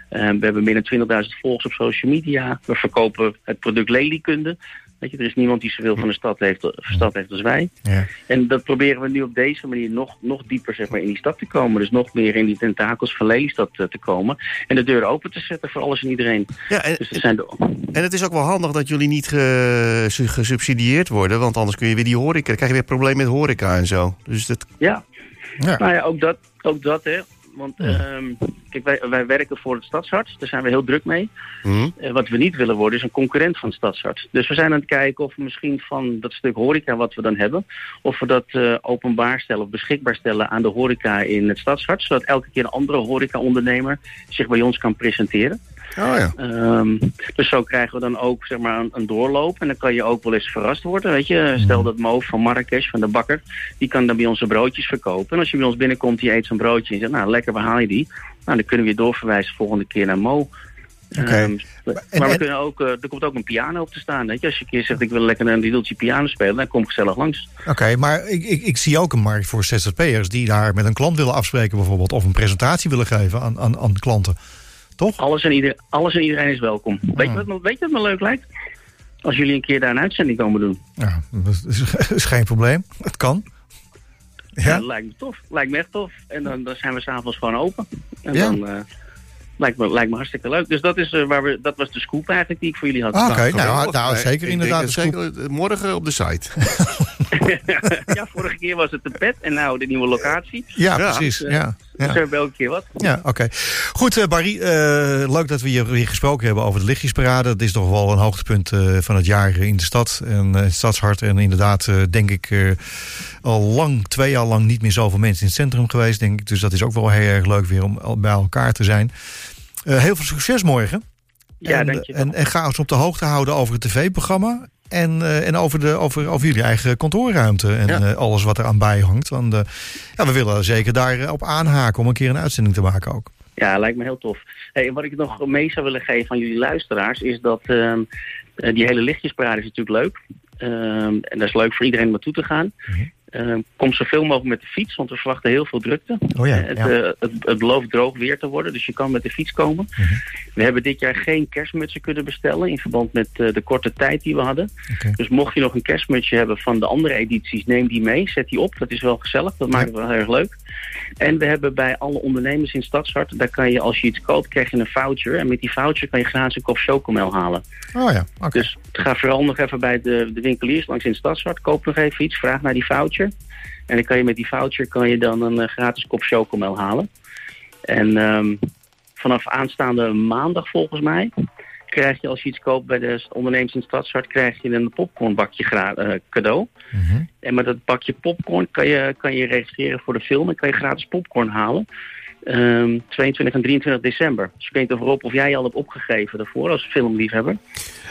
Eh, we hebben meer dan 20.000 volgers op social media. We verkopen het product Lelykunde. Weet je, er is niemand die zoveel van de stad heeft, stad heeft als wij. Ja. En dat proberen we nu op deze manier nog, nog dieper zeg maar, in die stad te komen. Dus nog meer in die tentakels van Lelystad eh, te komen. En de deuren open te zetten voor alles en iedereen. Ja, en, Dus zijn de, en het is ook wel handig dat jullie niet ge- su- gesubsidieerd worden. Want anders kun je weer die horeca. Dan krijg je weer problemen met horeca en zo. Dus dat. ja, Ja. Nou ja, ook dat, ook dat hè. Want ehm, kijk, wij, wij werken voor het Stadshart. Daar zijn we heel druk mee. Hm? Eh, wat we niet willen worden is een concurrent van het Stadshart. Dus we zijn aan het kijken of we misschien van dat stuk horeca wat we dan hebben... of we dat eh, openbaar stellen of beschikbaar stellen aan de horeca in het Stadshart. Zodat elke keer een andere horeca-ondernemer zich bij ons kan presenteren. Oh ja. Ehm, dus zo krijgen we dan ook zeg maar, een, een doorloop. En dan kan je ook wel eens verrast worden. Weet je? Stel dat Mo van Marrakesh, van de bakker, die kan dan bij ons zijn broodjes verkopen. En als je bij ons binnenkomt, die eet zo'n broodje en je zegt, nou lekker, waar haal je die? Nou, dan kunnen we je doorverwijzen volgende keer naar Mo. Ehm, maar en- we en- kunnen ook, eh, er komt ook een piano op te staan. Weet je? Als je een keer zegt, ik wil lekker een riedeltje piano spelen, dan kom ik gezellig langs. Oké, maar ik, ik, ik zie ook een markt voor ZZP'ers die daar met een klant willen afspreken bijvoorbeeld. Of een presentatie willen geven aan, aan, aan klanten. Toch? Alles en, ieder, alles en iedereen is welkom. Weet, je Ah. wat, me- weet je wat me leuk lijkt? Als jullie een keer daar een uitzending komen doen. Ja, dat is, is geen probleem. Het kan. Ja, Ja? lijkt me tof. Lijkt me echt tof. En dan, dan zijn we s'avonds gewoon open. En Ja. dan eh, lijkt, me, lijkt me hartstikke leuk. Dus dat, is, eh, waar we, dat was de scoop eigenlijk die ik voor jullie had. Ah, Oké, nou, nou Nee, zeker ik inderdaad. denk de het scoop. zeker, eh, morgen op de site. ja, vorige keer was het de pet en nou de nieuwe locatie. Ja, Ja. precies. Ja, Dus ja. we hebben elke keer wat. Ja, oké. Goed, eh, Barry. eh, leuk dat we hier weer gesproken hebben over de lichtjesparade. Het is toch wel een hoogtepunt eh, van het jaar in de stad en eh, het stadshart. En inderdaad, eh, denk ik, eh, al lang, twee jaar lang niet meer zoveel mensen in het centrum geweest, denk ik. Dus dat is ook wel heel erg leuk weer om al bij elkaar te zijn. Eh, heel veel succes morgen. Ja, en, dank je wel. en, en ga ons op de hoogte houden over het tv-programma. En, eh, en over, de, over, over jullie eigen kantoorruimte en Ja. eh, alles wat er aan bijhangt. Want eh, ja, we willen zeker daarop aanhaken om een keer een uitzending te maken ook. Ja, lijkt me heel tof. Hey, en wat ik nog mee zou willen geven aan jullie luisteraars... is dat ehm, eh, die hele lichtjesparade is natuurlijk leuk. Ehm, en dat is leuk voor iedereen om naartoe te gaan. Mhm. Ehm, kom zoveel mogelijk met de fiets, want we verwachten heel veel drukte. Oh ja, Eh, het, ja. eh, het, het belooft droog weer te worden, dus je kan met de fiets komen. Mhm. We hebben dit jaar geen kerstmutsen kunnen bestellen... in verband met eh, de korte tijd die we hadden. Dus mocht je nog een kerstmutsje hebben van de andere edities... neem die mee, zet die op. Dat is wel gezellig, dat maakt het wel heel erg leuk. En we hebben bij alle ondernemers in Stadshart... daar kan je, als je iets koopt, krijg je een voucher. En met die voucher kan je gratis een kop chocomel halen. Oh ja. Dus ga vooral nog even bij de, de winkeliers langs in Stadshart. Koop nog even iets, vraag naar die voucher. En dan kan je met die voucher kan je dan een eh, gratis kop chocomel halen. En ehm, vanaf aanstaande maandag volgens mij... krijg je als je iets koopt bij de ondernemers in Stadshart... krijg je een popcornbakje eh, cadeau. Mhm. En met dat bakje popcorn kan je, kan je registreren voor de film... en kan je gratis popcorn halen. Ehm 22 en 23 december. Dus ik weet niet of Rob of jij je al hebt opgegeven daarvoor als filmliefhebber.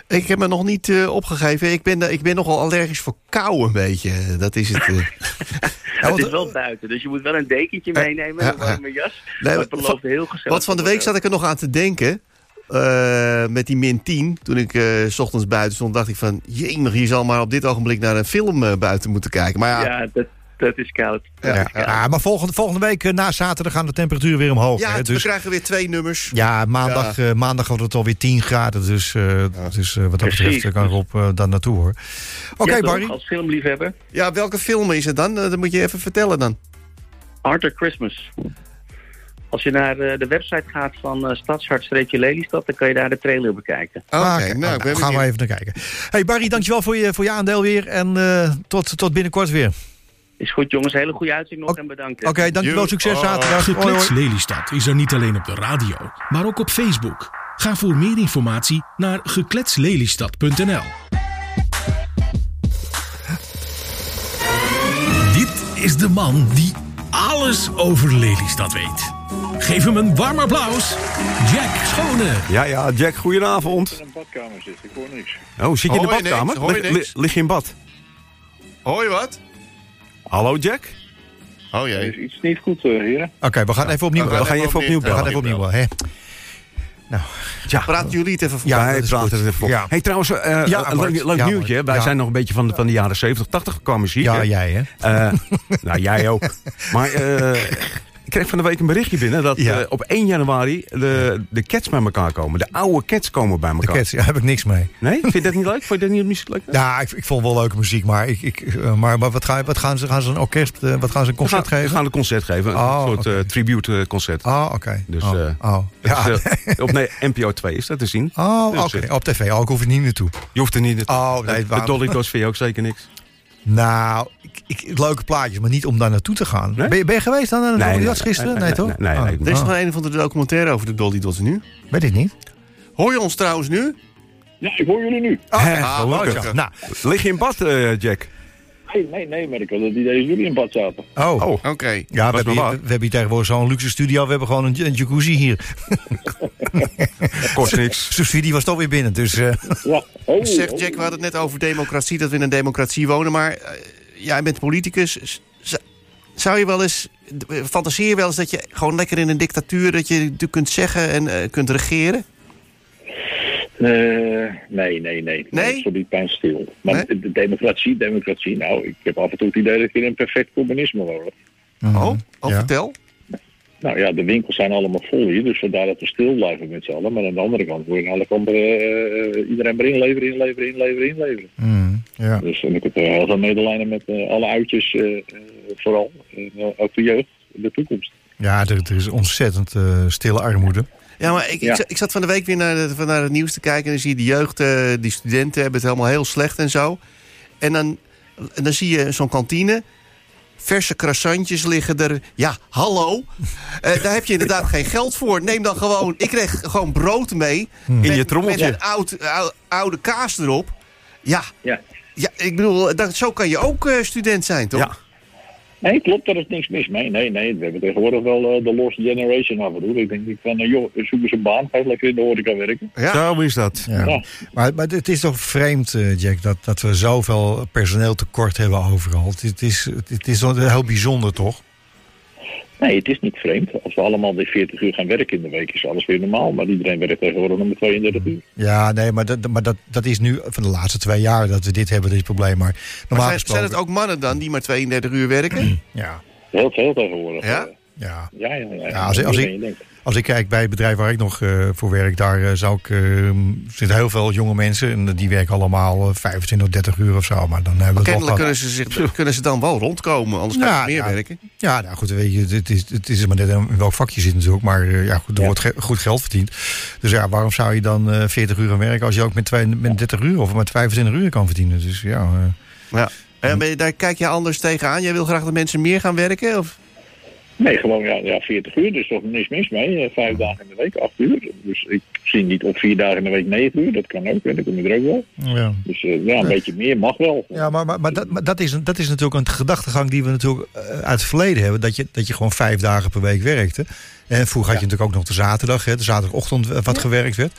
Ik heb me nog niet eh, opgegeven. Ik ben, ik ben nogal allergisch voor kou een beetje. Dat is het. eh. het want- is wel buiten, dus je moet wel een dekentje meenemen, ja, een warme jas. Nee, het belooft heel gezellig. Want van de week zat ik er nog aan te denken. eh, met die min 10. Toen ik s ochtends buiten stond, dacht ik van... Jemig, je zal maar op dit ogenblik naar een film buiten moeten kijken. Maar ja, Ja, dat, dat is koud. Ja, is koud. Ja, maar volgende, volgende week eh, na zaterdag gaan de temperaturen weer omhoog. ja hè? we Dus krijgen weer twee nummers. ja, maandag, eh, maandag wordt het alweer 10 graden. Dus, eh, dus eh, wat dat Precies. betreft kan Rob eh, daar naartoe hoor. Oké? Barry. Als filmliefhebber, Ja, welke film is het dan? Dat moet je even vertellen dan. Arthur Christmas. Als je naar eh, de website gaat van uh, Stadshart-Lelystad, dan kan je daar de trailer bekijken. Oké, Ah, oké. nou, Nou, gaan we even naar kijken. Hey Barry, dankjewel voor je, voor je aandeel weer. En eh, tot, tot binnenkort weer. Is goed jongens, hele goede uitzending nog Oké. en bedankt. Oké, dankjewel. Joe. Succes Oh. zaterdag. Hoi, Geklets hoi. Lelystad is er niet alleen op de radio, maar ook op Facebook. Ga voor meer informatie naar gekletslelystad.nl. Dit is de man die alles over Lelystad weet. Geef hem een warm applaus. Jack Schone. Ja, ja, Jack, goedenavond. in een badkamer zit. Ik hoor niks. Oh, zit je in de badkamer? niks? Hoor je Lig, lig je in bad? Hoor je wat? Hallo, Jack? Oh Er is jee. iets niet goed, eh, heren. Oké, we gaan even opnieuw. We gaan je even opnieuw We gaan even opnieuw. bellen, Hè? Ja, Praat jullie het even voor. Ja, is praat goed. er even voor. Ja. Hey, trouwens, eh, Ja, Bart. leuk, leuk Ja, nieuwtje. Wij Ja. zijn nog een beetje van de, van de jaren 70, 80 qua muziek. Ja, hè. jij hè. Eh, nou, jij ook. Maar eh, ik kreeg van de week een berichtje binnen dat Ja. eh, op 1 januari de, de cats bij elkaar komen. De oude cats komen bij De elkaar. Cats, daar heb ik niks mee. Nee? Vind je dat niet leuk? Vond je dat niet muziek leuk? Ja, ik, ik vond wel leuke muziek, maar, ik, ik, eh, maar, maar wat, gaan, wat gaan ze? Gaan ze een orkest, eh, wat gaan ze een We gaan, concert we geven? gaan een concert geven. Een Oh, soort eh, tribute concert. Oh, oké. Dus, oh, oh. Ja. Is, op nee, NPO 2 is dat te zien. Oh, Dus, oké. op tv. Oh, ik hoef er niet naartoe. Je hoeft er niet naartoe. Oh, nee, de, de Dolly Dots vind je ook zeker niks. Nou, ik, ik, leuke plaatjes, maar niet om daar naartoe te gaan. Nee? Ben, je, ben je geweest dan aan de Nee, Dolly nee, Dots gisteren? nee, Nee, nee, toch? nee, nee, Oh. nee. Er is Oh, nog een of andere documentaire over de Dolly Dots nu. Weet ik niet. Hoor je ons trouwens nu? Ja, ik hoor jullie nu. Hè, ah, gelukkig. Nou, Lig je in bad, eh, Jack? Nee, nee, nee, maar ik had het idee dat jullie in bad zaten. oh. Oh, Oké. Ja, we hebben, hier, we hebben hier tegenwoordig zo'n luxe studio. We hebben gewoon een, een jacuzzi hier. kost niks. Subsidie was toch weer binnen. Dus eh, Ja. Oh, Zegt oh. Jack, we hadden het net over democratie, dat we in een democratie wonen. Maar eh, jij bent politicus. Zou je wel eens, fantaseer je wel eens dat je gewoon lekker in een dictatuur, dat je het kunt zeggen en eh, kunt regeren? Eh, nee, nee, nee. Nee? Sorry, pijn stil. Maar Nee? de, de democratie, democratie. Nou, ik heb af en toe het idee dat ik in een perfect communisme woon. Oh, oh Ja. vertel. Nou ja, de winkels zijn allemaal vol hier, dus vandaar dat we stil blijven met z'n allen. Maar aan de andere kant word je aan alle kanten eh, iedereen maar inleveren, inleveren, inleveren, inleveren. mm, ja. Dus en ik heb eh, heel veel medelijden met eh, alle uitjes, eh, eh, vooral. Ook de jeugd, de toekomst. ja, er, er is ontzettend eh, stille armoede. Ja, maar ik, ik, Ja. zat- ik zat van de week weer naar, de- naar het nieuws te kijken. En dan zie je de jeugd, eh, die studenten hebben het helemaal heel slecht en zo. En dan, en dan zie je zo'n kantine. Verse croissantjes liggen er. Ja, hallo. Eh, daar heb je inderdaad geen geld voor. Neem dan gewoon. Ik kreeg gewoon brood mee. In met, je trommeltje. Met een oud, ou- oude kaas erop. Ja, Ja. ja ik bedoel, dat, zo kan je ook eh, student zijn, toch? Ja. Nee, klopt, daar is niks mis mee. Nee, nee, we hebben tegenwoordig wel eh, de lost generation af en toe. Ik denk ik van, eh, joh, zoek eens een baan, ga eens lekker in de horeca werken. Ja. Zo is dat. Ja. Ja. Maar, maar het is toch vreemd, eh, Jack, dat, dat we zoveel personeel tekort hebben overal. Het, het is, het is wel heel bijzonder, toch? Nee, het is niet vreemd. Als we allemaal weer 40 uur gaan werken in de week, is alles weer normaal. Maar iedereen werkt tegenwoordig nog maar 32 uur. Ja, nee, maar, dat, maar dat, dat is nu van de laatste twee jaar dat we dit hebben, dit probleem. Maar normaal Maar zijn, zijn het ook mannen dan die maar 32 uur werken? Ja, Heel veel tegenwoordig. Ja? Ja. Ja, ja, ja. Ja, als ik- als ik-. Als ik kijk bij het bedrijf waar ik nog eh, voor werk, daar eh, zou ik, eh, er zitten heel veel jonge mensen en die werken allemaal eh, 25, 30 uur of zo. Maar dan hebben we het wel Kennelijk kunnen ze, zich, kunnen ze dan wel rondkomen, anders kan Ja, je meer ja. werken. Ja, nou goed, weet je, het is, het is maar net in welk vak je zit natuurlijk. Maar eh, ja, goed, er Ja. wordt ge- goed geld verdiend. Dus ja, waarom zou je dan eh 40 uur gaan werken als je ook met, twee, met 30 uur of met 25 uur kan verdienen? Dus ja, eh, Ja. En ben je- daar kijk je anders tegenaan. Jij wil graag dat mensen meer gaan werken? Of? Nee, gewoon ja, ja, 40 uur, dus toch niks mis mee. Eh, Vijf dagen in de week, acht uur. Dus ik zie niet op vier dagen in de week negen uur. Dat kan ook, en dat kom je er ook wel. ja. Dus eh, ja, een beetje meer mag wel. Ja, maar, maar, maar, dat, maar dat, is, een- dat is natuurlijk een gedachtegang die we natuurlijk eh, uit het verleden hebben. Dat je, dat je gewoon vijf dagen per week werkte. En vroeger had je natuurlijk ook nog de zaterdag, hè, de zaterdagochtend wat gewerkt werd.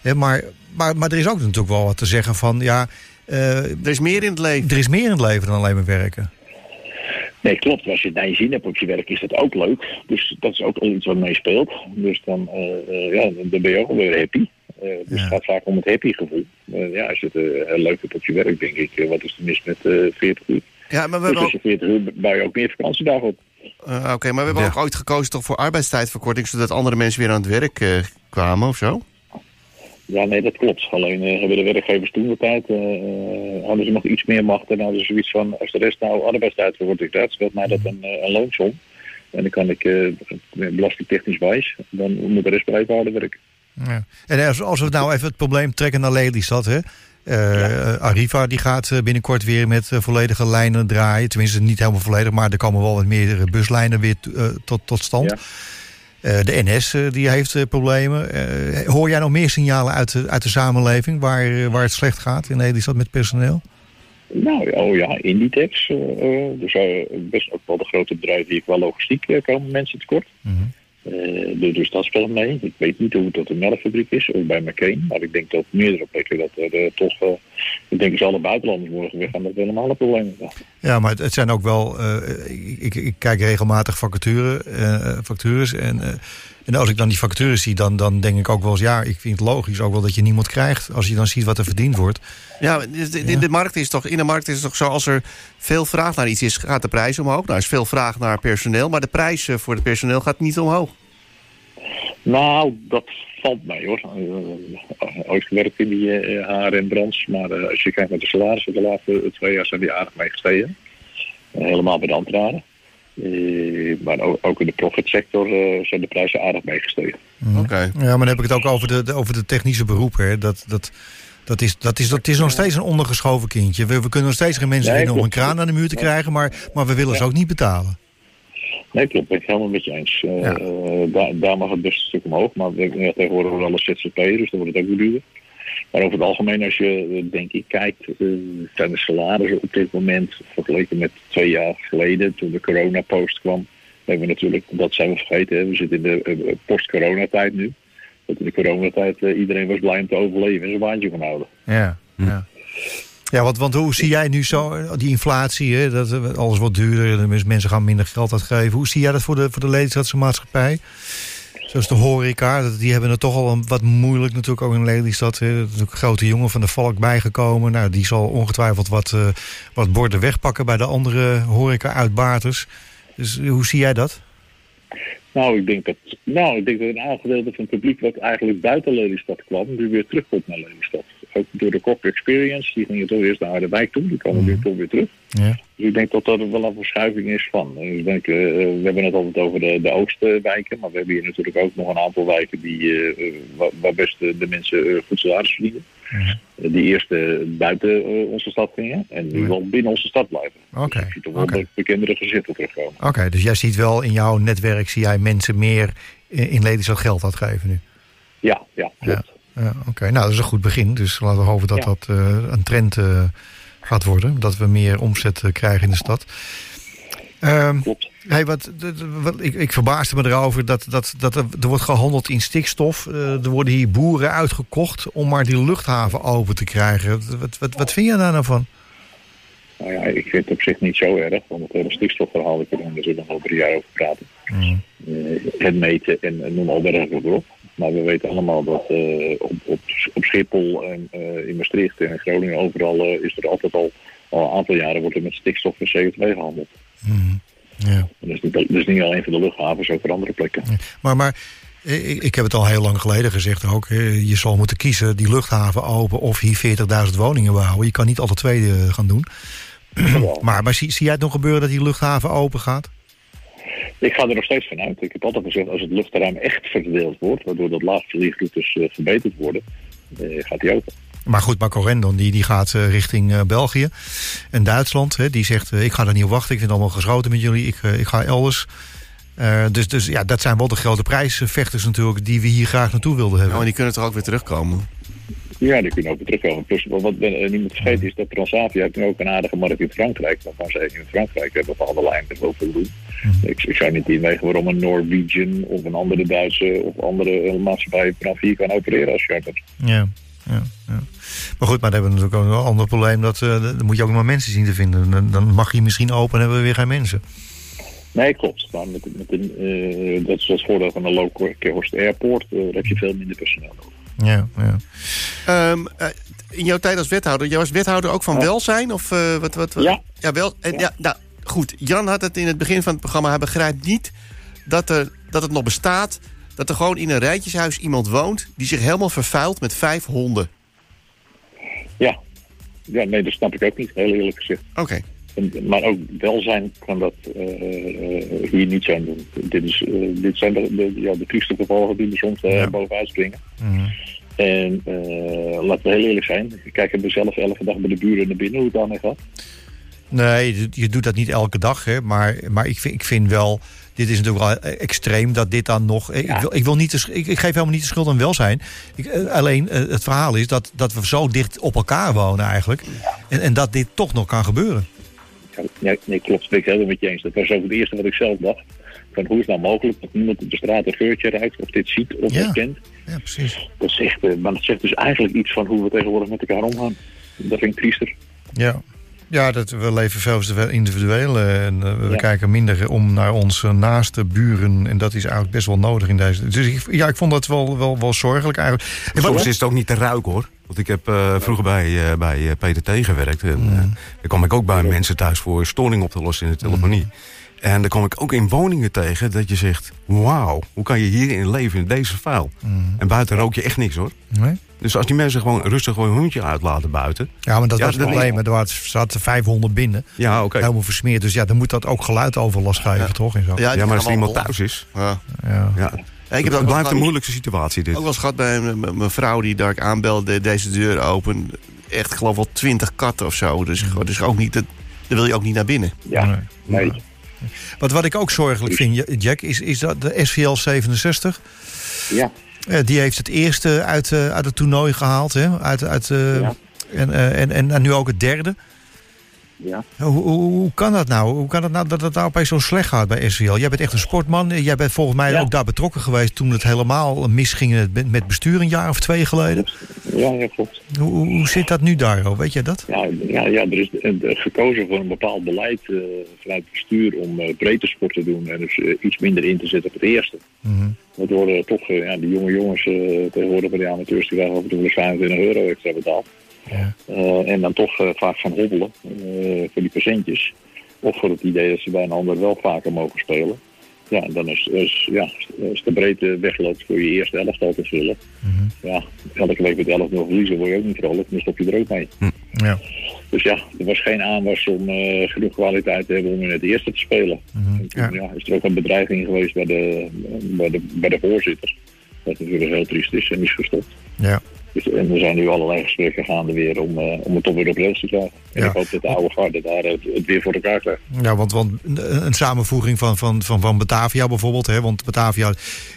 Hè, maar, maar, maar er is ook natuurlijk wel wat te zeggen van, ja, eh, Er is meer in het leven. er is meer in het leven dan alleen maar werken. Nee, klopt. Als je het naar je zin hebt op je werk, is dat ook leuk. Dus dat is ook iets wat meespeelt. Dus dan, eh, eh, ja, dan ben je ook alweer happy. Eh, dus Ja. het gaat vaak om het happy gevoel. Ja, als je het heel leuk hebt op je werk, denk ik, wat is er mis met eh 40 uur? Ja, maar we Dus hebben als ook, je 40 uur, bouw je ook meer vakantiedagen op. eh, oké, maar we hebben Ja. ook ooit gekozen toch voor arbeidstijdverkorting, zodat andere mensen weer aan het werk eh, kwamen of zo? Ja, nee, dat klopt. Alleen eh, hebben de werkgevers toen de tijd, eh, hadden ze nog iets meer macht. En hadden ze zoiets van, als de rest nou arbeidstijdverkorting staat, scheelt mij dat een, een loonsom. En dan kan ik eh, belastingtechnisch wijs, dan moet de rest blijven harder werken. Ja. En als, als we nou even het probleem trekken naar Lelystad, hè. Arriva die gaat binnenkort weer met volledige lijnen draaien. Tenminste, niet helemaal volledig, maar er komen wel wat meer buslijnen weer tot, tot stand. Ja. Eh, de NS eh, die heeft eh, problemen. Hoor jij nog meer signalen uit de, uit de samenleving waar, waar het slecht gaat in Lelystad met personeel? Nou, oh ja, Inditex. dus best ook wel de grote bedrijven die qua logistiek komen mensen tekort. Mhm. Dus- dus dat speelt mee. Ik weet niet hoe het op de melkfabriek is of bij McCain. Maar ik denk dat meerdere plekken dat er eh, toch eh, ik denk als alle buitenlanders morgen weer gaan, dat helemaal een probleem hebben. Ja, maar het, zijn ook wel. eh, ik, ik kijk regelmatig vacature, eh, vacatures. En, en als ik dan die vacatures zie, dan, dan denk ik ook wel eens. Ja, ik vind het logisch ook wel dat je niemand krijgt. Als je dan ziet wat er verdiend wordt. Ja, in de, markt is toch, in de markt is het toch zo, als er veel vraag naar iets is, gaat de prijs omhoog. Nou, er is veel vraag naar personeel, maar de prijs eh, voor het personeel gaat niet omhoog. Nou, dat valt mee hoor. Uh, ooit gewerkt in die uh, haar en branche, maar uh, als je kijkt naar de salarissen de laatste twee jaar zijn die aardig mee gestegen. helemaal bij de ambtenaren. Maar ook, ook, in de profitsector zijn de prijzen aardig meegestegen. Mm. Oké. Ja, maar dan heb ik het ook over de, de over de technische beroepen. Hè. Dat, dat, dat, is, dat, is, dat is nog steeds een ondergeschoven kindje. We, we kunnen nog steeds geen mensen Nee, vinden om een kraan aan de muur te krijgen, maar, maar we willen ze ook niet betalen. Nee, klopt. Ben ik helemaal met je eens. Eh, Ja. eh, daar, daar mag het best een stuk omhoog. Maar we hebben ja, tegenwoordig worden alle ZZP'ers, dus dan wordt het ook weer duurder. Maar over het algemeen, als je eh, denk ik kijkt, eh, zijn de salarissen op dit moment vergeleken met twee jaar geleden, toen de coronapost kwam, hebben we natuurlijk, dat zijn we vergeten, hè, we zitten in de eh, post-coronatijd nu. Dat in de coronatijd iedereen was blij om te overleven en zijn baantje kon houden. Ja, ja. Ja, want, want hoe zie jij nu zo die inflatie? Hè, dat alles wordt duurder, de mens- mensen gaan minder geld uitgeven. Hoe zie jij dat voor de, voor de Lelystadse maatschappij? Zoals de horeca, die hebben het toch al een, wat moeilijk natuurlijk ook in Lelystad. Er is grote jongen van de Valk bijgekomen. Nou, die zal ongetwijfeld wat, eh, wat borden wegpakken bij de andere horeca-uitbaters. Dus eh, hoe zie jij dat? Nou, ik denk dat, nou, ik denk dat een aantal gedeelte van het publiek wat eigenlijk buiten Lelystad kwam, nu weer terugkomt naar Lelystad. Ook door de Kok Experience, die gingen toch eerst naar Harderwijk toe, die kwamen weer toch weer terug. Ja. Dus ik denk dat dat er wel een verschuiving is van. Dus ik denk, eh, we hebben het altijd over de, de oostwijken, maar we hebben hier natuurlijk ook nog een aantal wijken die, eh, eh, waar, best de, de mensen eh, goed salaris verdienen. Eh, die eerst eh, buiten eh, onze stad gingen en nu wel binnen onze stad blijven. Oké, Dus je ziet toch wel de bekendere gezichten terugkomen. Oké, dus jij ziet wel in jouw netwerk, zie jij mensen meer in Lelystad geld uitgeven nu? Ja, ja, klopt. Ja, oké. Nou, dat is een goed begin. Dus laten we hopen dat Ja. dat eh, een trend gaat worden. Dat we meer omzet krijgen in de stad. Klopt. hey, wat, wat, ik, ik verbaasde me erover dat, dat, dat er, er wordt gehandeld in stikstof. Eh, er worden hier boeren uitgekocht om maar die luchthaven open te krijgen. Wat, wat, wat vind je daar nou van? Nou ja, ik vind het op zich niet zo erg, want het hele stikstofverhaal, ik er nog over een jaar over praten. Mm. Eh, het meten en, en noem al dergelijke erop. Maar we weten allemaal dat eh, op, op, op Schiphol en in Maastricht en in Groningen overal is er altijd al, al een aantal jaren wordt er met stikstof en CO2 gehandeld. Mm. Ja. Dat is niet, alleen van de luchthavens, ook voor andere plekken. Maar, maar eh, ik, ik heb het al heel lang geleden gezegd ook. hè, Je zal moeten kiezen die luchthaven open of hier 40.000 woningen bouwen. Je kan niet alle twee eh, gaan doen. Maar, maar zie, zie jij het nog gebeuren dat die luchthaven open gaat? Ik ga er nog steeds vanuit. Ik heb altijd gezegd, als het luchtruim echt verdeeld wordt, waardoor dat laagvliegroutes eh, verbeterd worden, eh, gaat die open. Maar goed, Marco Rendon die, die gaat eh, richting eh, België en Duitsland. Hè, die zegt, eh, ik ga er niet op wachten. Ik vind het allemaal geschoten met jullie. Ik, ik ga elders. Eh, dus, dus ja, dat zijn wel de grote prijsvechters natuurlijk... die we hier graag naartoe wilden Nou, hebben. en die kunnen toch ook weer terugkomen. Ja, die kunnen ook weer terugkomen. Plus, wat eh, niet moet vergeten is dat Transavia heeft nu ook een aardige markt in Frankrijk. Waarvan ze in Frankrijk hebben bepaalde lijnen er wel veel doen. Ik, ik zou niet inwegen waarom een Norwegian of een andere Duitse of andere maatschappij vanaf hier kan opereren als charter. Ja, ja, ja. Maar goed, maar dan hebben we natuurlijk ook een ander probleem. Dat, eh, dan moet je ook nog maar mensen zien te vinden. Dan, dan mag je misschien open en hebben we weer geen mensen. Nee, klopt. Maar met, met een, eh, dat is het voordeel van een low-cost airport. eh, daar heb je veel minder personeel nodig. Ja, ja. Ehm, eh, in jouw tijd als wethouder, jij was wethouder ook van Ja. welzijn? Of, eh, wat, wat, wat? Ja. Ja, wel. En, ja. Ja. nou, goed. Jan had het in het begin van het programma. Hij begrijpt niet dat, er, dat het nog bestaat. Dat er gewoon in een rijtjeshuis iemand woont. die zich helemaal vervuilt met vijf honden. Ja. ja, nee, dat snap ik ook niet, heel eerlijk gezegd. Oké. Maar ook welzijn kan dat eh, hier niet zijn doen. Dit, is, eh, dit zijn de, de, ja, de trieste gevolgen die er soms Ja. bovenuit springen. Mhm. En laten we heel eerlijk zijn. Ik kijk er zelf elke dag bij de buren naar binnen hoe het daarmee gaat. Nee, je- je doet dat niet elke dag. Hè, maar maar ik, vind, ik vind wel... Dit is natuurlijk wel eh, extreem dat dit dan nog... Ik, wil, ik, wil niet de, ik, ik geef helemaal niet de schuld aan welzijn. Ik, eh, alleen eh, het verhaal is dat, dat we zo dicht op elkaar wonen eigenlijk. En, en dat dit toch nog kan gebeuren. Ja, nee, nee, klopt. Dat ben ik helemaal met je eens. Dat was ook het eerste wat ik zelf dacht. Van hoe is het nou mogelijk dat niemand op de straat een geurtje ruikt of dit ziet of Ja. herkent. Ja, precies. Dat zegt, maar dat zegt dus eigenlijk iets van hoe we tegenwoordig met elkaar omgaan. dat vind ik triester. Ja. Ja, dat, we leven veel te veel individueel eh, en eh, we Ja. kijken minder om naar onze naaste buren. En dat is eigenlijk best wel nodig in deze. Dus ik, ja, ik vond dat wel, wel, wel zorgelijk eigenlijk. En wat- Soms is het ook niet te ruiken hoor. Want ik heb eh, vroeger bij, eh, bij eh, PTT gewerkt. En, Mm. eh, daar kwam ik ook bij mensen thuis voor storing op te lossen in de telefonie. En daar kwam ik ook in woningen tegen dat je zegt... wauw, hoe kan je hierin leven in deze vuil? Mm. En buiten rook je echt niks hoor. Nee? Dus als die mensen gewoon rustig gewoon een hondje uitlaten buiten... Ja, maar dat Ja, was het dat- probleem. Er er zaten 500 binnen. Ja, oké. Helemaal versmeerd. Dus ja, dan moet dat ook geluidoverlast geven, toch? En zo. Ja, maar als er iemand thuis is... Ja. Ja. Ik heb het blijft een moeilijke situatie dit. Ook wel eens gehad bij mijn vrouw die daar ik aanbelde, deze deur open. Echt, ik geloof wel twintig katten of zo. Dus, gewoon- dus ook niet, dat, daar wil je ook niet naar binnen. Ja, Nee. nee. Wat, wat ik ook zorgelijk vind, Jack, is, is dat de SVL 67. Ja, die heeft het eerste uit, eh, uit het toernooi gehaald. Hè? Uit, uit, eh, Ja. en, eh, en, en, en nu ook het derde. Ja. Hoe, hoe, hoe kan dat nou? Hoe kan het nou dat het nou opeens zo slecht gaat bij SVL? Jij bent echt een sportman. Jij bent volgens mij Ja. ook daar betrokken geweest toen het helemaal misging met- bestuur een jaar of twee geleden. Ja, ja, klopt. Hoe, hoe, hoe zit dat nu daar? Weet jij dat? Ja, ja, ja er is eh, gekozen voor een bepaald beleid eh, vanuit het bestuur om eh breedte sport te doen en dus iets minder in te zetten op het eerste. Mhm. Waardoor eh, toch ja, die jonge jongens tegenwoordig bij de amateurs die krijgen wel eens 25 euro extra betaald. Ja. Eh, en dan toch eh, vaak gaan hobbelen eh, voor die percentjes. Of voor het idee dat ze bij een ander wel vaker mogen spelen. Ja, en dan is, is, ja, als de breedte wegloopt voor je eerste elftal te vullen. Mhm. Ja, elke week met 11-0 verliezen word je ook niet vrolijk. Dan stop je er ook mee. Ja. Dus ja, er was geen aanwas om genoeg kwaliteit te hebben om in het eerste te spelen. Mhm. En Ja. ja, is er ook een bedreiging geweest bij de, bij de, bij de voorzitter. Wat natuurlijk heel triest is en is gestopt. Ja. Dus, en er zijn nu allerlei gesprekken gaande weer om, eh, om het toch weer op rails te krijgen. En Ja. ik hoop dat de oude garde daar het, het weer voor elkaar krijgt. Ja, want, want een samenvoeging van, van, van, van Batavia bijvoorbeeld. Hè, want Batavia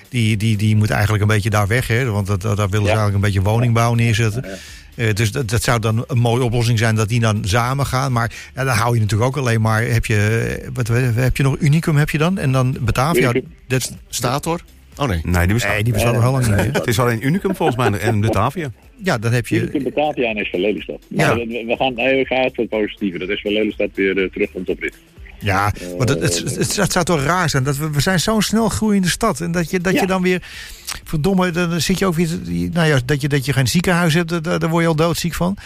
die, die, die moet eigenlijk een beetje daar weg. Hè, want dat, dat- daar willen ze Ja. eigenlijk een beetje woningbouw neerzetten. Eh, dus dat, dat zou dan een mooie oplossing zijn dat die dan samen gaan. Maar ja, dan hou je natuurlijk ook alleen maar. Heb je, eh, wat, heb je nog Unicum heb je dan? En dan Batavia. Dat, is- Stator? Oh nee. Nee, die bestaat. nee, die nog heel lang niet. Het is alleen Unicum volgens mij en Batavia. Ja, dan heb Je je. Batavia en SV Lelystad. Ja. Maar we, we gaan, nee, we gaan uit voor het positieve. Dat SV Lelystad weer eh, terugkomt op rit. Ja, maar dat, het, het, het zou toch raar zijn. Dat we, we zijn zo'n snel groeiende stad. En dat je, dat Ja. je dan weer. Verdomme, dan dan zit je ook weer. Nou ja, dat je, dat je geen ziekenhuis hebt, daar, daar word je al doodziek van.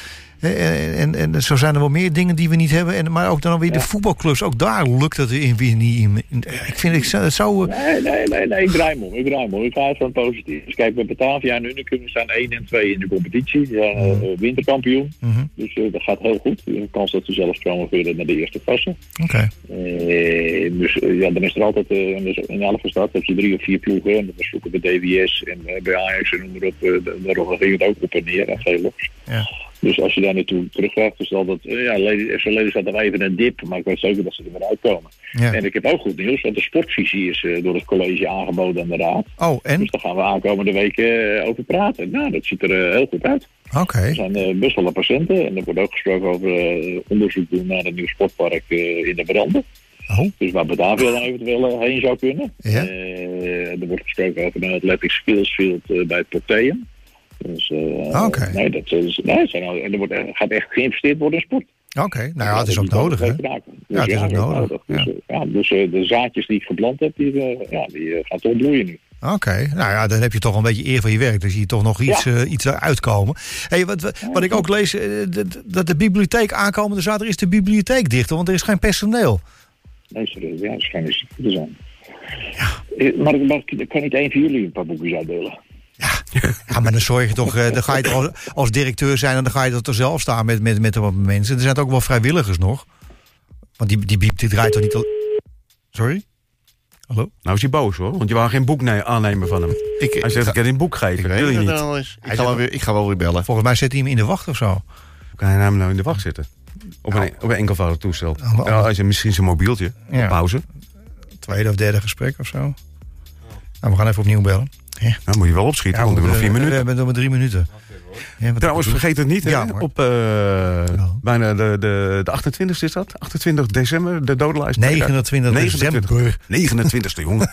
En, en, en zo zijn er wel meer dingen die we niet hebben. En, maar ook dan weer de voetbalclubs. Ook daar lukt het in, weer niet. In, in- ik vind ik het zou. eh, Nee, nee, nee, nee, ik draai hem om. Ik draai hem om. Ik ga uit van het positief. Dus kijk, bij Batavia en Unicum staan 1 en 2 in de competitie. Zijn eh, winterkampioen. mhm, Dus eh, dat gaat heel goed. De kans dat ze zelfs promoveren naar de eerste klasse. Oké. Dus ja, dan is er altijd, dus in elke stad heb je drie of vier ploegen. En dat zoeken bij DWS en bij Ajax en noem maar op. daar ging het ook op en neer en veel los. Ja. Dus als je daar naartoe teruggaat, is dat, eh, ja, FC Lely staat er even een dip, maar ik weet zeker dat ze er weer uitkomen. Ja. En ik heb ook goed nieuws, want de sportvisie is eh, door het college aangeboden aan de raad. Oh, en? Dus daar gaan we aankomende weken eh, over praten. Nou, dat ziet er eh, heel goed uit. Oké. Er zijn eh, best wel patiënten en er wordt ook gesproken over eh, onderzoek doen naar een nieuw sportpark eh, in de Branden. Oh, Dus waar Batavia dan eventueel eh, heen zou kunnen. Ja. Eh, er wordt gesproken over een Athletic Skills Field eh, bij het Porteum. Dus, eh, Ah, oké. Nee, dat is, nee, zijn, al- en er wordt, er gaat echt geïnvesteerd worden in sport. oké. Nou ja, het is ook nodig, hè? raken. Dus Ja, het is ook nodig, Dus, eh, ja, dus eh, de zaadjes die ik geplant heb, die, eh, ja, die eh, gaan toch bloeien nu. Oké, nou ja, dan heb je toch een beetje eer van je werk. Dan zie je toch nog iets, Ja. eh, iets eruit komen. Hey, wat, wat, ik ook lees, eh, dat- de bibliotheek aankomende zaterdag is de bibliotheek dicht, want er is geen personeel. Nee, serieus, ja, dat schijnt niet te zijn. Eh, Maar ik kan niet één van jullie een paar boekjes uitdelen. Ja, maar dan zorg je toch, eh, dan ga je toch als, als directeur zijn en dan ga je er toch zelf staan met, met, met wat mensen. Er zijn ook wel vrijwilligers nog. Want die, die, die, die draait toch niet al... Sorry? Hallo? Nou is hij boos hoor, want je wou geen boek nee- aannemen van hem. Ik, Hij zegt, ik kan een boek geven. ik wil je niet is. Ik Hij ga, wel weer, ik ga wel weer bellen. Volgens mij zit hij hem in de wacht of zo. Hoe kan hij hem nou in de wacht zitten? Op een, op een enkelvoudig toestel. Hij zit misschien zijn mobieltje. Ja. Pauze. Tweede of derde gesprek of zo. Nou, we gaan even opnieuw bellen. Nou moet je wel opschieten, want we hebben nog vier minuten. We hebben nog maar drie minuten. Ja, Trouwens, vergeet het niet, Ja, op eh, bijna de, de, de 28e is dat? 28 december, de dodenlijst. 29 december. 29e, jongen.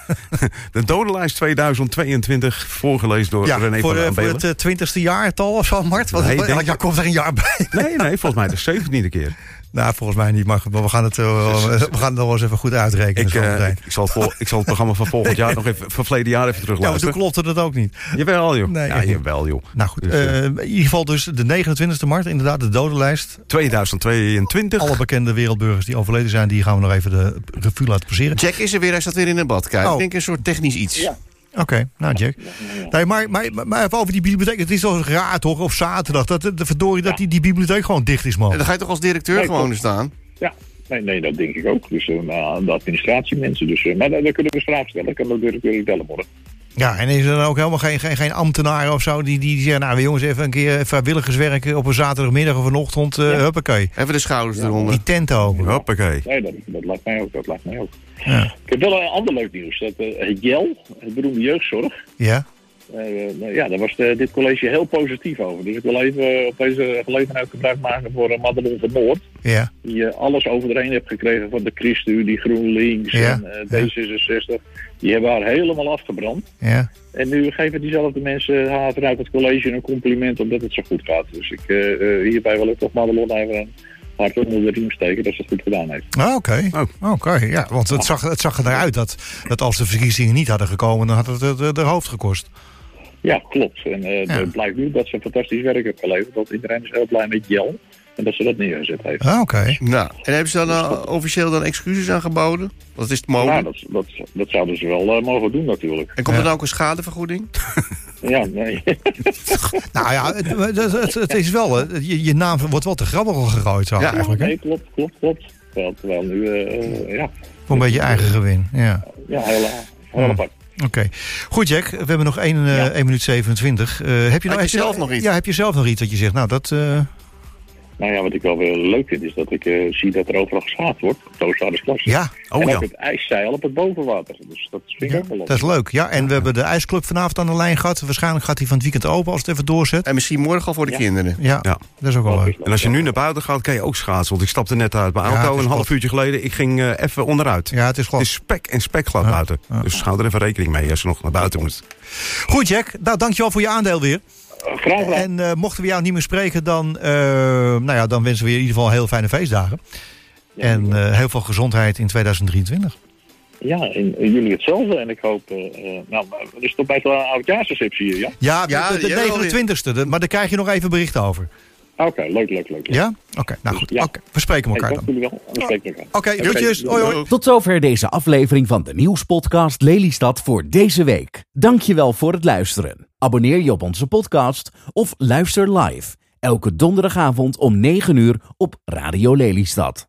De dodenlijst 2022, voorgelezen door Ja, René voor, van den voor het twintigste jaartal of zo, Mart? Want Nee, elk denk- jaar komt er een jaar bij. Nee, nee, volgens mij de 17e keer. Nou, volgens mij niet, maar we gaan het, eh, we gaan het nog wel eens even goed uitrekenen. Ik, zo eh, meteen. ik, ik zal het vol- ik zal het programma van volgend jaar nog even, van verleden jaar even ja, maar toen klopte dat ook niet. Jawel, joh. Nee. Ja, jawel, joh. Nou goed, Dus, eh, eh, in ieder geval dus de 29e maart, inderdaad, de dodenlijst. 2022. Alle bekende wereldburgers die overleden zijn, die gaan we nog even de revue laten passeren. Jack is er weer, hij staat weer in een badkuip. Oh. Ik denk een soort technisch iets. Ja. Oké, nou Jack. Nee, maar, maar, maar even over die bibliotheek. Het is toch raar toch, op zaterdag, dat de verdorie dat die, die bibliotheek gewoon dicht is, En man. dan ga je toch als directeur Nee, gewoon staan? Ja, nee, nee, dat denk ik ook. Dus eh, aan de administratiemensen. Dus, eh, maar daar, daar kunnen we vragen stellen. Ik kan ook directeur bellen worden. Ja, en is er dan ook helemaal geen, geen, geen ambtenaren of zo die, die zeggen, nou jongens, even een keer vrijwilligers werken op een zaterdagmiddag of een ochtend, eh huppakee. Even de schouders eronder. Die tent open. Hoppakee. Nee, dat, dat lijkt mij ook. Dat lijkt mij ook. Ja. Ik heb wel een ander leuk nieuws. Dat, eh, het JEL, het beroemde jeugdzorg. Ja? eh, nou ja, daar was de- dit college heel positief over. Dus ik wil even eh, op deze gelegenheid gebruik maken voor uh, Madelon van Noord. Ja. Die eh, alles over de heeft gekregen van de ChristenUnie, GroenLinks Ja. en eh, D66. Die hebben haar helemaal afgebrand. Ja. En nu geven diezelfde mensen haar vanuit het college een compliment omdat het zo goed gaat. Dus ik, eh, eh, hierbij wil ik toch Madelon even een hart onder de riem steken dat ze het goed gedaan heeft. Ah, Oké, Oh. oké, ja, want het zag, het zag eruit dat, dat als de verkiezingen niet hadden gekomen, dan had het het, het, hoofd gekost. Ja, klopt. En eh, Ja. het blijkt nu dat ze fantastisch werk heeft geleverd. Dat iedereen is heel blij met Jel. En dat ze dat neergezet heeft. Ah, oké. Nou, en hebben ze dan eh, officieel dan excuses aangeboden? Want is het Nou, mogelijk. dat, dat, dat zouden ze wel eh, mogen doen natuurlijk. En komt Ja. er dan ook een schadevergoeding? Ja, nee. Nou ja, het, het, het, het is wel, je, je naam wordt wel te grabbel gegooid zo Ja, eigenlijk, hè? nee, klopt, klopt, klopt. Terwijl, terwijl nu, eh, ja, Voor een beetje eigen gewin, ja. ja heel, eh, heel Hmm. apart. Oké. Goed, Jack. We hebben nog 1, eh Ja. 1 minuut 27. Eh, heb je, nou, je zelf nog iets? Ja, heb je zelf nog iets dat je zegt? Nou, dat... eh, Nou ja, wat ik wel weer leuk vind is dat ik eh, zie dat er overal geschaat wordt. Op Toosvaarders ja, Oh en ja. het ijszeil op het bovenwater. Dus dat vind ik ja, ook wel leuk. dat is leuk. Ja, en we hebben de ijsclub vanavond aan de lijn gehad. Waarschijnlijk gaat hij van het weekend open als het even doorzet. En misschien morgen al voor de Ja. kinderen. Ja, Ja. dat is ook wel leuk. En als je nu naar buiten gaat, kan je ook schaatsen. Want ik stapte net uit mijn auto het een half glad. uurtje geleden. Ik ging eh, even onderuit. Ja, het is Het gewoon. is spek en spekglad Ja. buiten. Ja. Dus hou er even rekening mee als je nog naar buiten moet. Goed, Jack. Nou, dankjewel voor je aandeel weer. Graag gedaan. En eh, mochten we jou niet meer spreken, dan, eh, nou ja, dan wensen we je in ieder geval heel fijne feestdagen. En eh, heel veel gezondheid in 2023. Ja, en, jullie hetzelfde. En ik hoop, eh, eh, nou, er is toch best wel een oudjaarsreceptie hier, ja? Ja, Ja, de, de, die hebben we 29e. de- maar daar krijg je nog even bericht over. Oké, leuk, leuk, leuk. Ja? Oké, nou goed. Ja. Oké, we spreken elkaar dan. jullie wel. En dan spreken we elkaar. Oké, groetjes. Hoi, hoi. Tot zover deze aflevering van de nieuwspodcast Lelystad voor deze week. Dankjewel voor het luisteren. Abonneer je op onze podcast of luister live. Elke donderdagavond om 9 uur op Radio Lelystad.